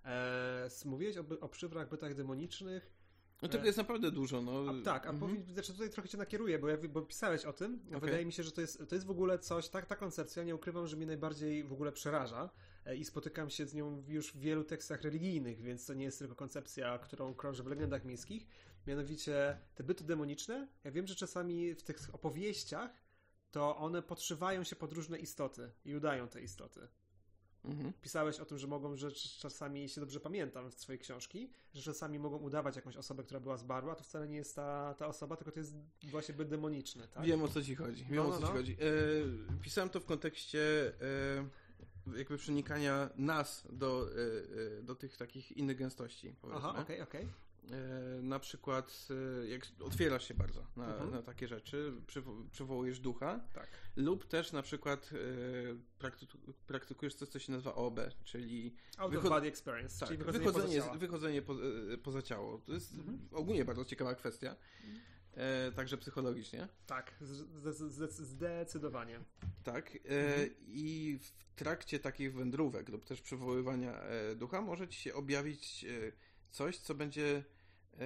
Eee, mówiłeś o, o przywrach bytach demonicznych. No tego jest naprawdę dużo. No. A, tak, a mhm. powiedz, znaczy tutaj trochę cię nakieruję, bo, ja, bo pisałeś o tym. Okay. Wydaje mi się, że to jest, to jest w ogóle coś, tak, ta koncepcja, nie ukrywam, że mnie najbardziej w ogóle przeraża e, i spotykam się z nią już w wielu tekstach religijnych, więc to nie jest tylko koncepcja, którą krąży w legendach miejskich. Mianowicie te byty demoniczne, ja wiem, że czasami w tych opowieściach to one podszywają się pod różne istoty i udają te istoty. Mhm. Pisałeś o tym, że mogą, że czasami, jeśli dobrze pamiętam w swojej książki, że czasami mogą udawać jakąś osobę, która była zbarła, to wcale nie jest ta, ta osoba, tylko to jest właśnie byt demoniczny, tak? Wiem o co ci chodzi. Wiem no, o co no, ci no. chodzi. E, pisałem to w kontekście e, jakby przenikania nas do, e, e do tych takich innych gęstości. Powiedzmy. Aha, okej, okay, okej. Okay. E, na przykład e, jak otwierasz się bardzo na, mhm. na takie rzeczy, przywołujesz ducha, tak. lub też na przykład e, praktykujesz coś, co się nazywa OB, czyli Out body experience, tak, czyli wychodzenie, wychodzenie, poza, wychodzenie po, poza ciało. To jest mhm. ogólnie bardzo ciekawa kwestia. E, także psychologicznie. Tak, zdecydowanie. Tak. E, mhm. I w trakcie takich wędrówek lub też przywoływania ducha może ci się objawić coś, co będzie e,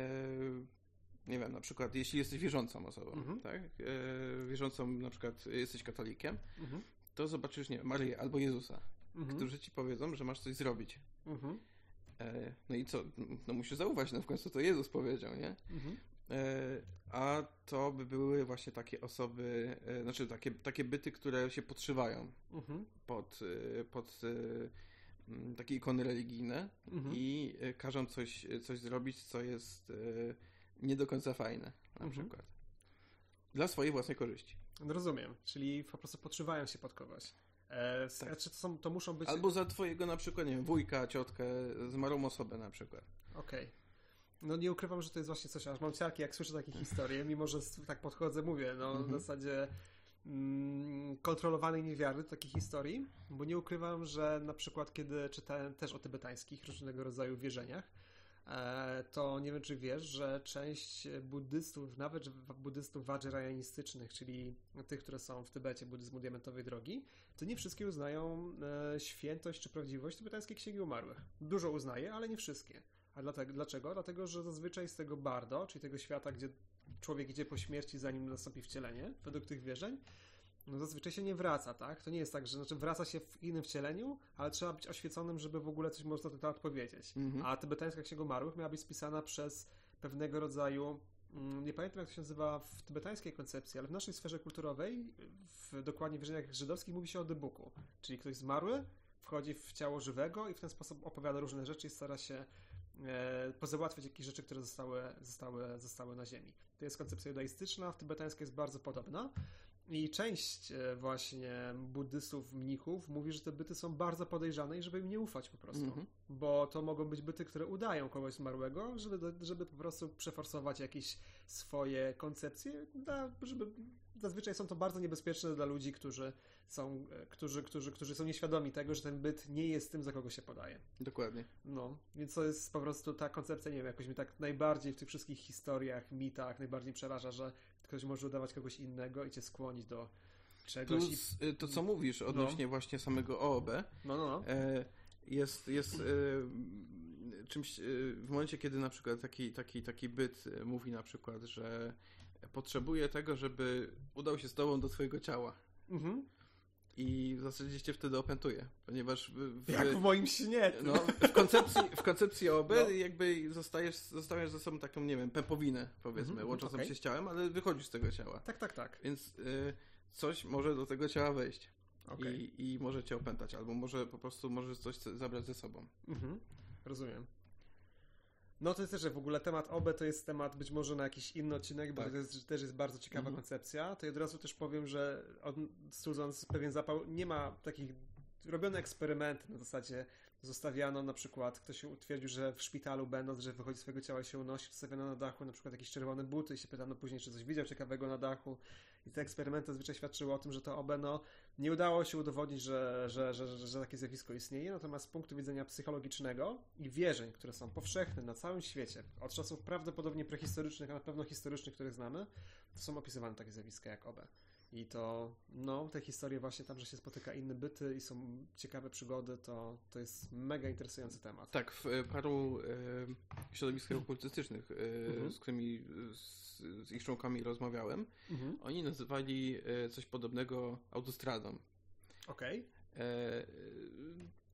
nie wiem, na przykład jeśli jesteś wierzącą osobą, mhm. tak? E, wierzącą na przykład jesteś katolikiem, mhm. to zobaczysz, nie Maryję albo Jezusa, mhm. którzy ci powiedzą, że masz coś zrobić. Mhm. E, no i co? No musisz zaufać, no w końcu to Jezus powiedział, nie? Mhm. A to by były właśnie takie osoby, znaczy takie, takie byty, które się podszywają mhm. pod, pod takie ikony religijne mhm. i e, każą coś, coś zrobić, co jest e, nie do końca fajne, na mhm. przykład. Dla swojej własnej korzyści. No rozumiem, czyli po prostu podszywają się pod kogoś. E, tak. To, są, to muszą być... Albo za twojego na przykład, nie wiem, wujka, ciotkę, zmarłą osobę na przykład. Okej. Okay. No nie ukrywam, że to jest właśnie coś, aż mam ciarki, jak słyszę takie historie, mimo że tak podchodzę, mówię, no mhm. w zasadzie Mm, kontrolowanej niewiary takich historii, bo nie ukrywam, że na przykład kiedy czytałem też o tybetańskich różnego rodzaju wierzeniach, e, to nie wiem, czy wiesz, że część buddystów, nawet buddystów wajrayanistycznych, czyli tych, które są w Tybecie, buddyzmu diamentowej drogi, to nie wszystkie uznają e, świętość czy prawdziwość tybetańskiej księgi umarłych. Dużo uznaje, ale nie wszystkie. A dlatego, dlaczego? Dlatego, że zazwyczaj z tego bardo, czyli tego świata, gdzie człowiek idzie po śmierci, zanim nastąpi wcielenie, według tych wierzeń, no zazwyczaj się nie wraca, tak? To nie jest tak, że znaczy wraca się w innym wcieleniu, ale trzeba być oświeconym, żeby w ogóle coś można na ten temat powiedzieć. Mhm. A tybetańska księga umarłych miała być spisana przez pewnego rodzaju mm, nie pamiętam jak to się nazywa w tybetańskiej koncepcji, ale w naszej sferze kulturowej, w dokładnie wierzeniach żydowskich mówi się o debuku, czyli ktoś zmarły, wchodzi w ciało żywego i w ten sposób opowiada różne rzeczy i stara się pozałatwiać jakieś rzeczy, które zostały, zostały, zostały na ziemi. To jest koncepcja judaistyczna, w tybetańskiej jest bardzo podobna. I część e, właśnie buddystów, mnichów mówi, że te byty są bardzo podejrzane i żeby im nie ufać po prostu. Mm -hmm. Bo to mogą być byty, które udają kogoś zmarłego, żeby, żeby po prostu przeforsować jakieś swoje koncepcje, żeby zazwyczaj są to bardzo niebezpieczne dla ludzi, którzy są, e, którzy, którzy, którzy są nieświadomi tego, że ten byt nie jest tym, za kogo się podaje. Dokładnie. No, więc to jest po prostu ta koncepcja, nie wiem, jakoś mi tak najbardziej w tych wszystkich historiach, mitach najbardziej przeraża, że ktoś może udawać kogoś innego i cię skłonić do czegoś. Plus, i... Y, to, co mówisz odnośnie no. właśnie samego OOB, no, no, no. E, jest, jest e, czymś, e, w momencie, kiedy na przykład taki, taki, taki byt mówi na przykład, że potrzebuje tego, żeby udał się z tobą do twojego ciała. Mhm. I w zasadzie cię wtedy opętuje, ponieważ... W, Jak w moim śnie. No, w koncepcji, w koncepcji OB no. jakby zostajesz, zostawiasz ze sobą taką, nie wiem, pępowinę, powiedzmy, mm -hmm, łączącą okay. się z ciałem, ale wychodzisz z tego ciała. Tak, tak, tak. Więc y, coś może do tego ciała wejść. Okay. I, I może cię opętać, albo może po prostu możesz coś zabrać ze sobą. Mhm. Rozumiem. No to jest też, że w ogóle temat OB to jest temat być może na jakiś inny odcinek, bo tak. to jest, też jest bardzo ciekawa mhm. koncepcja. To ja od razu też powiem, że studząc pewien zapał, nie ma takich robione eksperymenty na zasadzie zostawiano na przykład, ktoś się utwierdził, że w szpitalu będąc, że wychodzi z swojego ciała się unosi, zostawiano na dachu na przykład jakieś czerwone buty i się pytano później, czy coś widział ciekawego na dachu i te eksperymenty zazwyczaj świadczyły o tym, że to OB no, nie udało się udowodnić, że, że, że, że, takie zjawisko istnieje, natomiast z punktu widzenia psychologicznego i wierzeń, które są powszechne na całym świecie, od czasów prawdopodobnie prehistorycznych, a na pewno historycznych, których znamy, to są opisywane takie zjawiska jak OB. I to, no, te historie właśnie tam, że się spotyka inne byty i są ciekawe przygody, to, to jest mega interesujący temat. Tak, w e, paru e, środowiskach okultystycznych, e, mhm. z którymi z, z, ich członkami rozmawiałem, mhm. oni nazywali e, coś podobnego autostradą. Okej. Okay.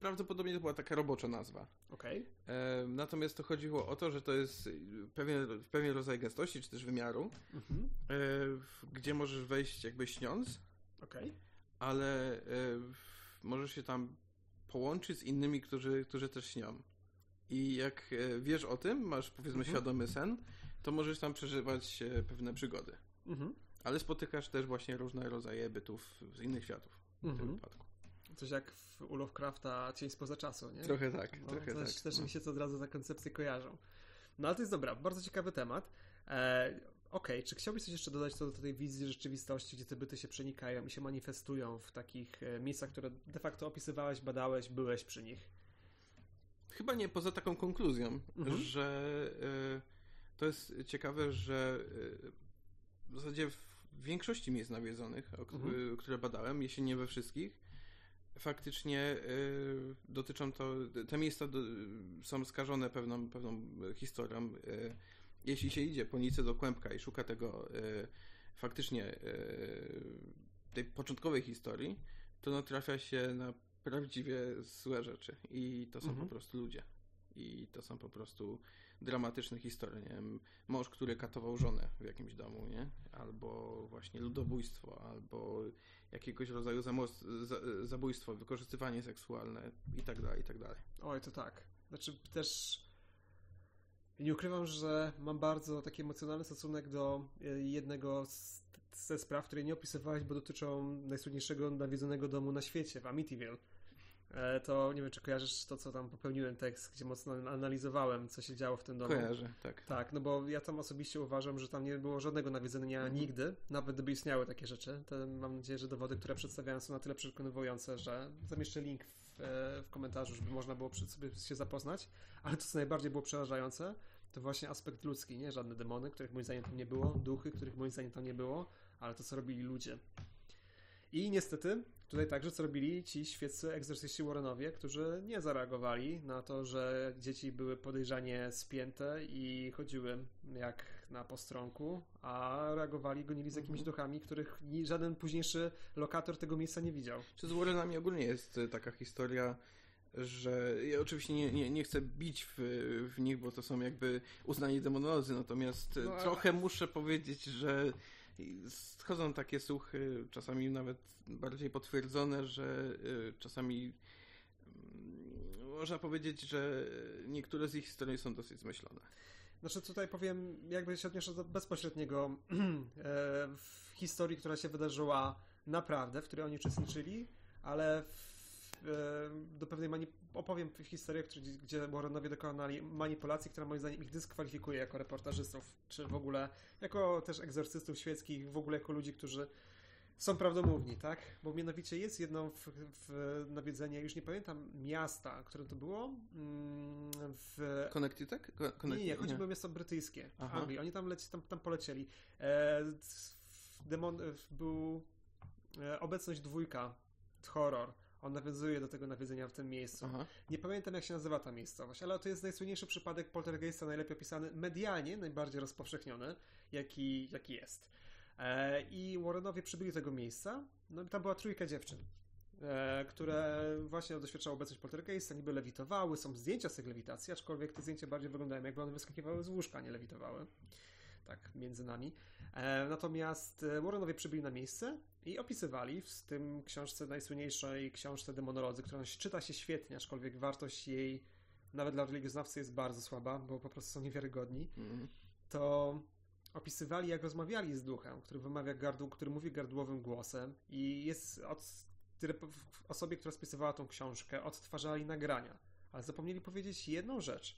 E, prawdopodobnie to była taka robocza nazwa. Okay. E, natomiast to chodziło o to, że to jest pewien, pewien rodzaj gęstości, czy też wymiaru, mhm. e, gdzie możesz wejść jakby śniąc, okay. ale e, możesz się tam połączyć z innymi, którzy, którzy też śnią. I jak e, wiesz o tym, masz powiedzmy mhm. świadomy sen, to możesz tam przeżywać e, pewne przygody. Mhm. Ale spotykasz też właśnie różne rodzaje bytów z innych światów w tym mhm. wypadku. Coś jak w u Lovecrafta Cień spoza czasu, nie? Trochę tak, no, trochę też, tak. Też no. mi się to od razu za koncepcje kojarzą. No ale to jest dobra, bardzo ciekawy temat. E, Okej, okay. czy chciałbyś coś jeszcze dodać co do tej wizji rzeczywistości, gdzie te byty się przenikają i się manifestują w takich e, miejscach, które de facto opisywałeś, badałeś, byłeś przy nich? Chyba nie, poza taką konkluzją, mhm. że y, to jest ciekawe, że y, w zasadzie w większości miejsc nawiedzonych, mhm. które badałem, jeśli nie we wszystkich, faktycznie y, dotyczą to, te miejsca do, są skażone pewną, pewną historią. Y, jeśli się idzie po Nicy do Kłębka i szuka tego y, faktycznie tej początkowej historii, to no trafia się na prawdziwie złe rzeczy i to są mhm. po prostu ludzie. I to są po prostu dramatyczne historie, nie wiem, mąż, który katował żonę w jakimś domu, nie? Albo właśnie ludobójstwo, albo jakiegoś rodzaju zabójstwo, wykorzystywanie seksualne i tak dalej, i tak dalej. Oj, to tak. Znaczy też nie ukrywam, że mam bardzo taki emocjonalny stosunek do e, jednego z, ze spraw, które nie opisywałeś, bo dotyczą najsłynniejszego nawiedzonego domu na świecie, w Amityville. E, to nie wiem, czy kojarzysz to, co tam popełniłem tekst, gdzie mocno analizowałem, co się działo w tym domu. Kojarzę, tak. Tak, no bo ja tam osobiście uważam, że tam nie było żadnego nawiedzenia mhm. nigdy, nawet gdyby istniały takie rzeczy. To mam nadzieję, że dowody, które przedstawiałem są na tyle przekonywujące, że zamieszczę link w, e, w komentarzu, żeby można było przy sobie się zapoznać. Ale to, co najbardziej było przerażające, to właśnie aspekt ludzki, nie? Żadne demony, których moim zdaniem tam nie było, duchy, których moim zdaniem tam nie było, ale to, co robili ludzie. I niestety tutaj także co robili ci świeccy egzorcyści Warrenowie, którzy nie zareagowali na to, że dzieci były podejrzanie spięte i chodziły jak na postronku, a reagowali, gonili z jakimiś mhm. duchami, których żaden późniejszy lokator tego miejsca nie widział. Czy z Warrenami ogólnie jest e, taka historia że ja oczywiście nie, nie, nie chcę bić w, w nich, bo to są jakby uznani demonolodzy, natomiast no, trochę muszę powiedzieć, że schodzą takie słuchy, czasami nawet bardziej potwierdzone, że y, czasami mm, można powiedzieć, że niektóre z ich historii są dosyć zmyślone. Znaczy tutaj powiem, jakby się odniosę do bezpośredniego e, w historii, która się wydarzyła naprawdę, w której oni uczestniczyli, ale w do pewnej mani- opowiem historię, gdzie Warrenowie dokonali manipulacji, która moim zdaniem ich dyskwalifikuje jako reportażystów, czy w ogóle jako też egzorcystów świeckich, w ogóle jako ludzi, którzy są prawdomówni, tak? Bo mianowicie jest jedno w, w nawiedzenie, już nie pamiętam miasta, które to było. Mm, w... Connecticut? Connecticut? Nie, nie, chodzi o miasto brytyjskie w Aha. Anglii. Oni tam, leci, tam, tam polecieli. E, demon, był e, obecność dwójka, horror. On nawiązuje do tego nawiedzenia w tym miejscu. Aha. Nie pamiętam, jak się nazywa ta miejscowość, ale to jest najsłynniejszy przypadek poltergeista, najlepiej opisany medialnie, najbardziej rozpowszechniony, jaki, jaki jest. E, I Warrenowie przybyli do tego miejsca, no i tam była trójka dziewczyn. e, które właśnie doświadczały obecność poltergeista, niby lewitowały, są zdjęcia z tych lewitacji, aczkolwiek te zdjęcia bardziej wyglądają jakby one wyskakiwały z łóżka, nie lewitowały. Tak, między nami. E, natomiast e, Warrenowie przybyli na miejsce i opisywali w tym książce, najsłynniejszej książce Demonolodzy, która czyta się świetnie, aczkolwiek wartość jej nawet dla religioznawcy jest bardzo słaba, bo po prostu są niewiarygodni, mm. to opisywali, jak rozmawiali z duchem, który wymawia gardło, który mówi gardłowym głosem i jest od osobie, która spisywała tą książkę, odtwarzali nagrania, ale zapomnieli powiedzieć jedną rzecz.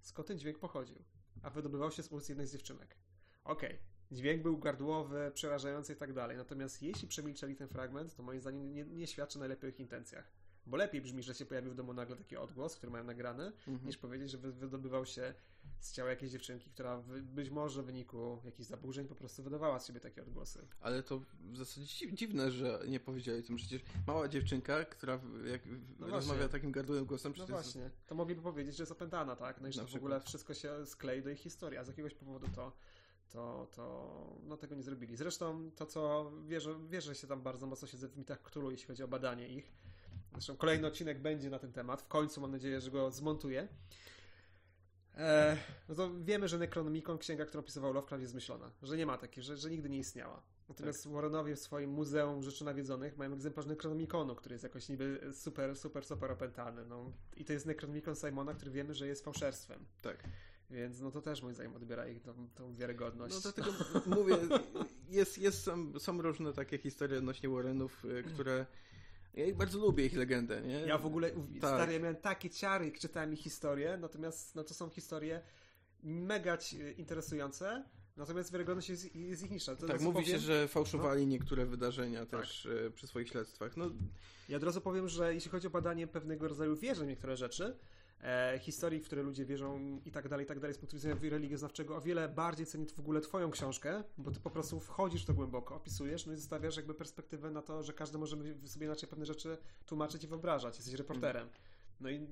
Skąd ten dźwięk pochodził? A wydobywał się z ust jednej z dziewczynek. Okej, okay. Dźwięk był gardłowy, przerażający i tak dalej, natomiast jeśli przemilczeli ten fragment, to moim zdaniem nie, nie świadczy o najlepszych intencjach. Bo lepiej brzmi, że się pojawił w domu nagle taki odgłos, który mają nagrany, mhm. niż powiedzieć, że wydobywał się z ciała jakiejś dziewczynki, która być może w wyniku jakichś zaburzeń po prostu wydawała z siebie takie odgłosy. Ale to w zasadzie dziwne, że nie powiedzieli tym. Przecież mała dziewczynka, która jak no rozmawia właśnie. takim gardłowym głosem... No właśnie, to mogliby powiedzieć, że jest opętana, tak? No i że w ogóle wszystko się sklei do ich historii, a z jakiegoś powodu to to, to no, tego nie zrobili. Zresztą to, co wierzę, wierzę się tam bardzo mocno siedzę w mitach Cthulhu, jeśli chodzi o badanie ich. Zresztą kolejny odcinek będzie na ten temat. W końcu mam nadzieję, że go zmontuję. E, no to wiemy, że Necronomicon, księga, którą pisywał Lovecraft, jest zmyślona. Że nie ma takiej, że, że nigdy nie istniała. Natomiast tak. Warrenowie w swoim Muzeum Rzeczy Nawiedzonych mają egzemplarz Necronomiconu, który jest jakoś niby super, super, super opętany. No. I to jest Necronomicon Simona, który wiemy, że jest fałszerstwem. Tak. Więc no to też moim zdaniem odbiera ich tą, tą wiarygodność. No dlatego mówię, jest, jest, są, są różne takie historie odnośnie Warrenów, y, które ja ich bardzo lubię, ich legendę, nie? Ja w ogóle, tak. stary, ja miałem takie ciary, jak czytałem ich historię, natomiast no to są historie mega interesujące, natomiast wiarygodność jest, jest ich niższa. To tak, mówi powiem, się, że fałszowali no. niektóre wydarzenia tak. też e, przy swoich śledztwach. No. Ja od razu powiem, że jeśli chodzi o badanie pewnego rodzaju wierzeń niektóre rzeczy, e, historii, w które ludzie wierzą i tak dalej, i tak dalej, z punktu widzenia religioznawczego, o wiele bardziej cenię w ogóle twoją książkę, bo ty po prostu wchodzisz w to głęboko, opisujesz, no i zostawiasz jakby perspektywę na to, że każdy może sobie inaczej pewne rzeczy tłumaczyć i wyobrażać. Jesteś reporterem. No i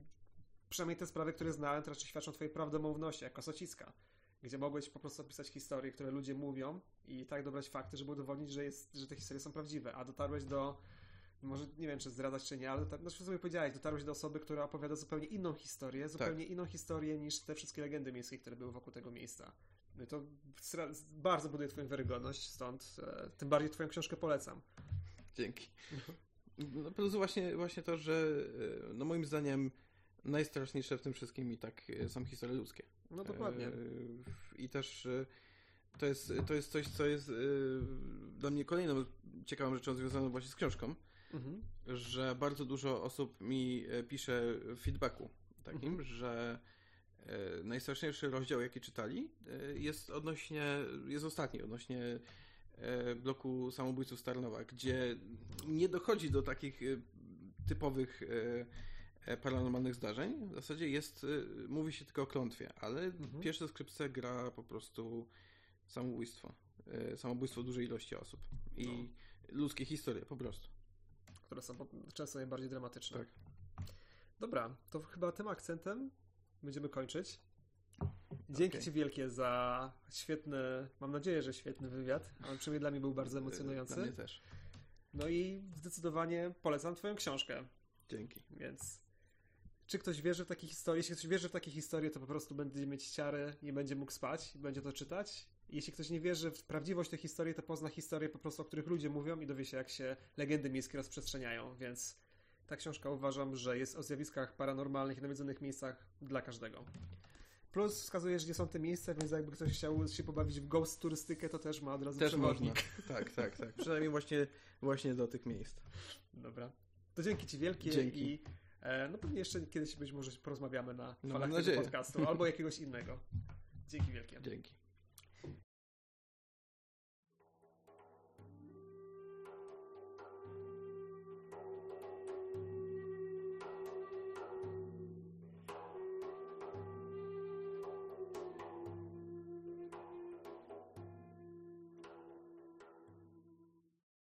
przynajmniej te sprawy, które znałem, to raczej świadczą twojej prawdomówności, jako Socicka gdzie mogłeś po prostu opisać historie, które ludzie mówią i tak dobrać fakty, żeby udowodnić, że, jest, że te historie są prawdziwe, a dotarłeś do może nie wiem, czy zdradzać, czy nie, ale tak, no sobie powiedziałeś, dotarłeś do osoby, która opowiada zupełnie inną historię, zupełnie tak. inną historię niż te wszystkie legendy miejskie, które były wokół tego miejsca. No to bardzo buduje twoją wiarygodność, stąd e, tym bardziej twoją książkę polecam. Dzięki. No plus właśnie, właśnie to, że e, no moim zdaniem najstraszniejsze w tym wszystkim i tak e, są historie ludzkie. No dokładnie. I też to jest, to jest coś, co jest dla mnie kolejną ciekawą rzeczą związaną właśnie z książką, mhm. że bardzo dużo osób mi e, pisze feedbacku takim, mhm. że e, najstraszniejszy rozdział, jaki czytali, e, jest odnośnie, jest ostatni, odnośnie bloku samobójców Starnowa, gdzie nie dochodzi do takich typowych paranormalnych zdarzeń. W zasadzie jest, mówi się tylko o klątwie, ale mhm. pierwsza skrypcja gra po prostu samobójstwo. Samobójstwo dużej ilości osób. I no. ludzkie historie po prostu które są często najbardziej dramatyczne. Tak. Dobra, to chyba tym akcentem będziemy kończyć. Dzięki okay. Ci wielkie za świetny, mam nadzieję, że świetny wywiad, ale przynajmniej dla mnie był bardzo emocjonujący. Dla mnie też. No i zdecydowanie polecam Twoją książkę. Dzięki. Więc czy ktoś wierzy w takie historie? Jeśli ktoś wierzy w takie historie, to po prostu będzie mieć ciary, nie będzie mógł spać, będzie to czytać jeśli ktoś nie wierzy w prawdziwość tej historii, to pozna historię po prostu, o których ludzie mówią i dowie się, jak się legendy miejskie rozprzestrzeniają, więc ta książka uważam, że jest o zjawiskach paranormalnych i nawiedzonych miejscach dla każdego. Plus wskazuje, że nie są te miejsca, więc jakby ktoś chciał się pobawić w ghost turystykę, to też ma od razu też przewodnik. Można. Tak, tak, tak. Przynajmniej właśnie, właśnie do tych miejsc. Dobra. To dzięki Ci wielkie dzięki. i e, no pewnie jeszcze kiedyś być może porozmawiamy na no, falach tego podcastu albo jakiegoś innego. Dzięki wielkie. Dzięki.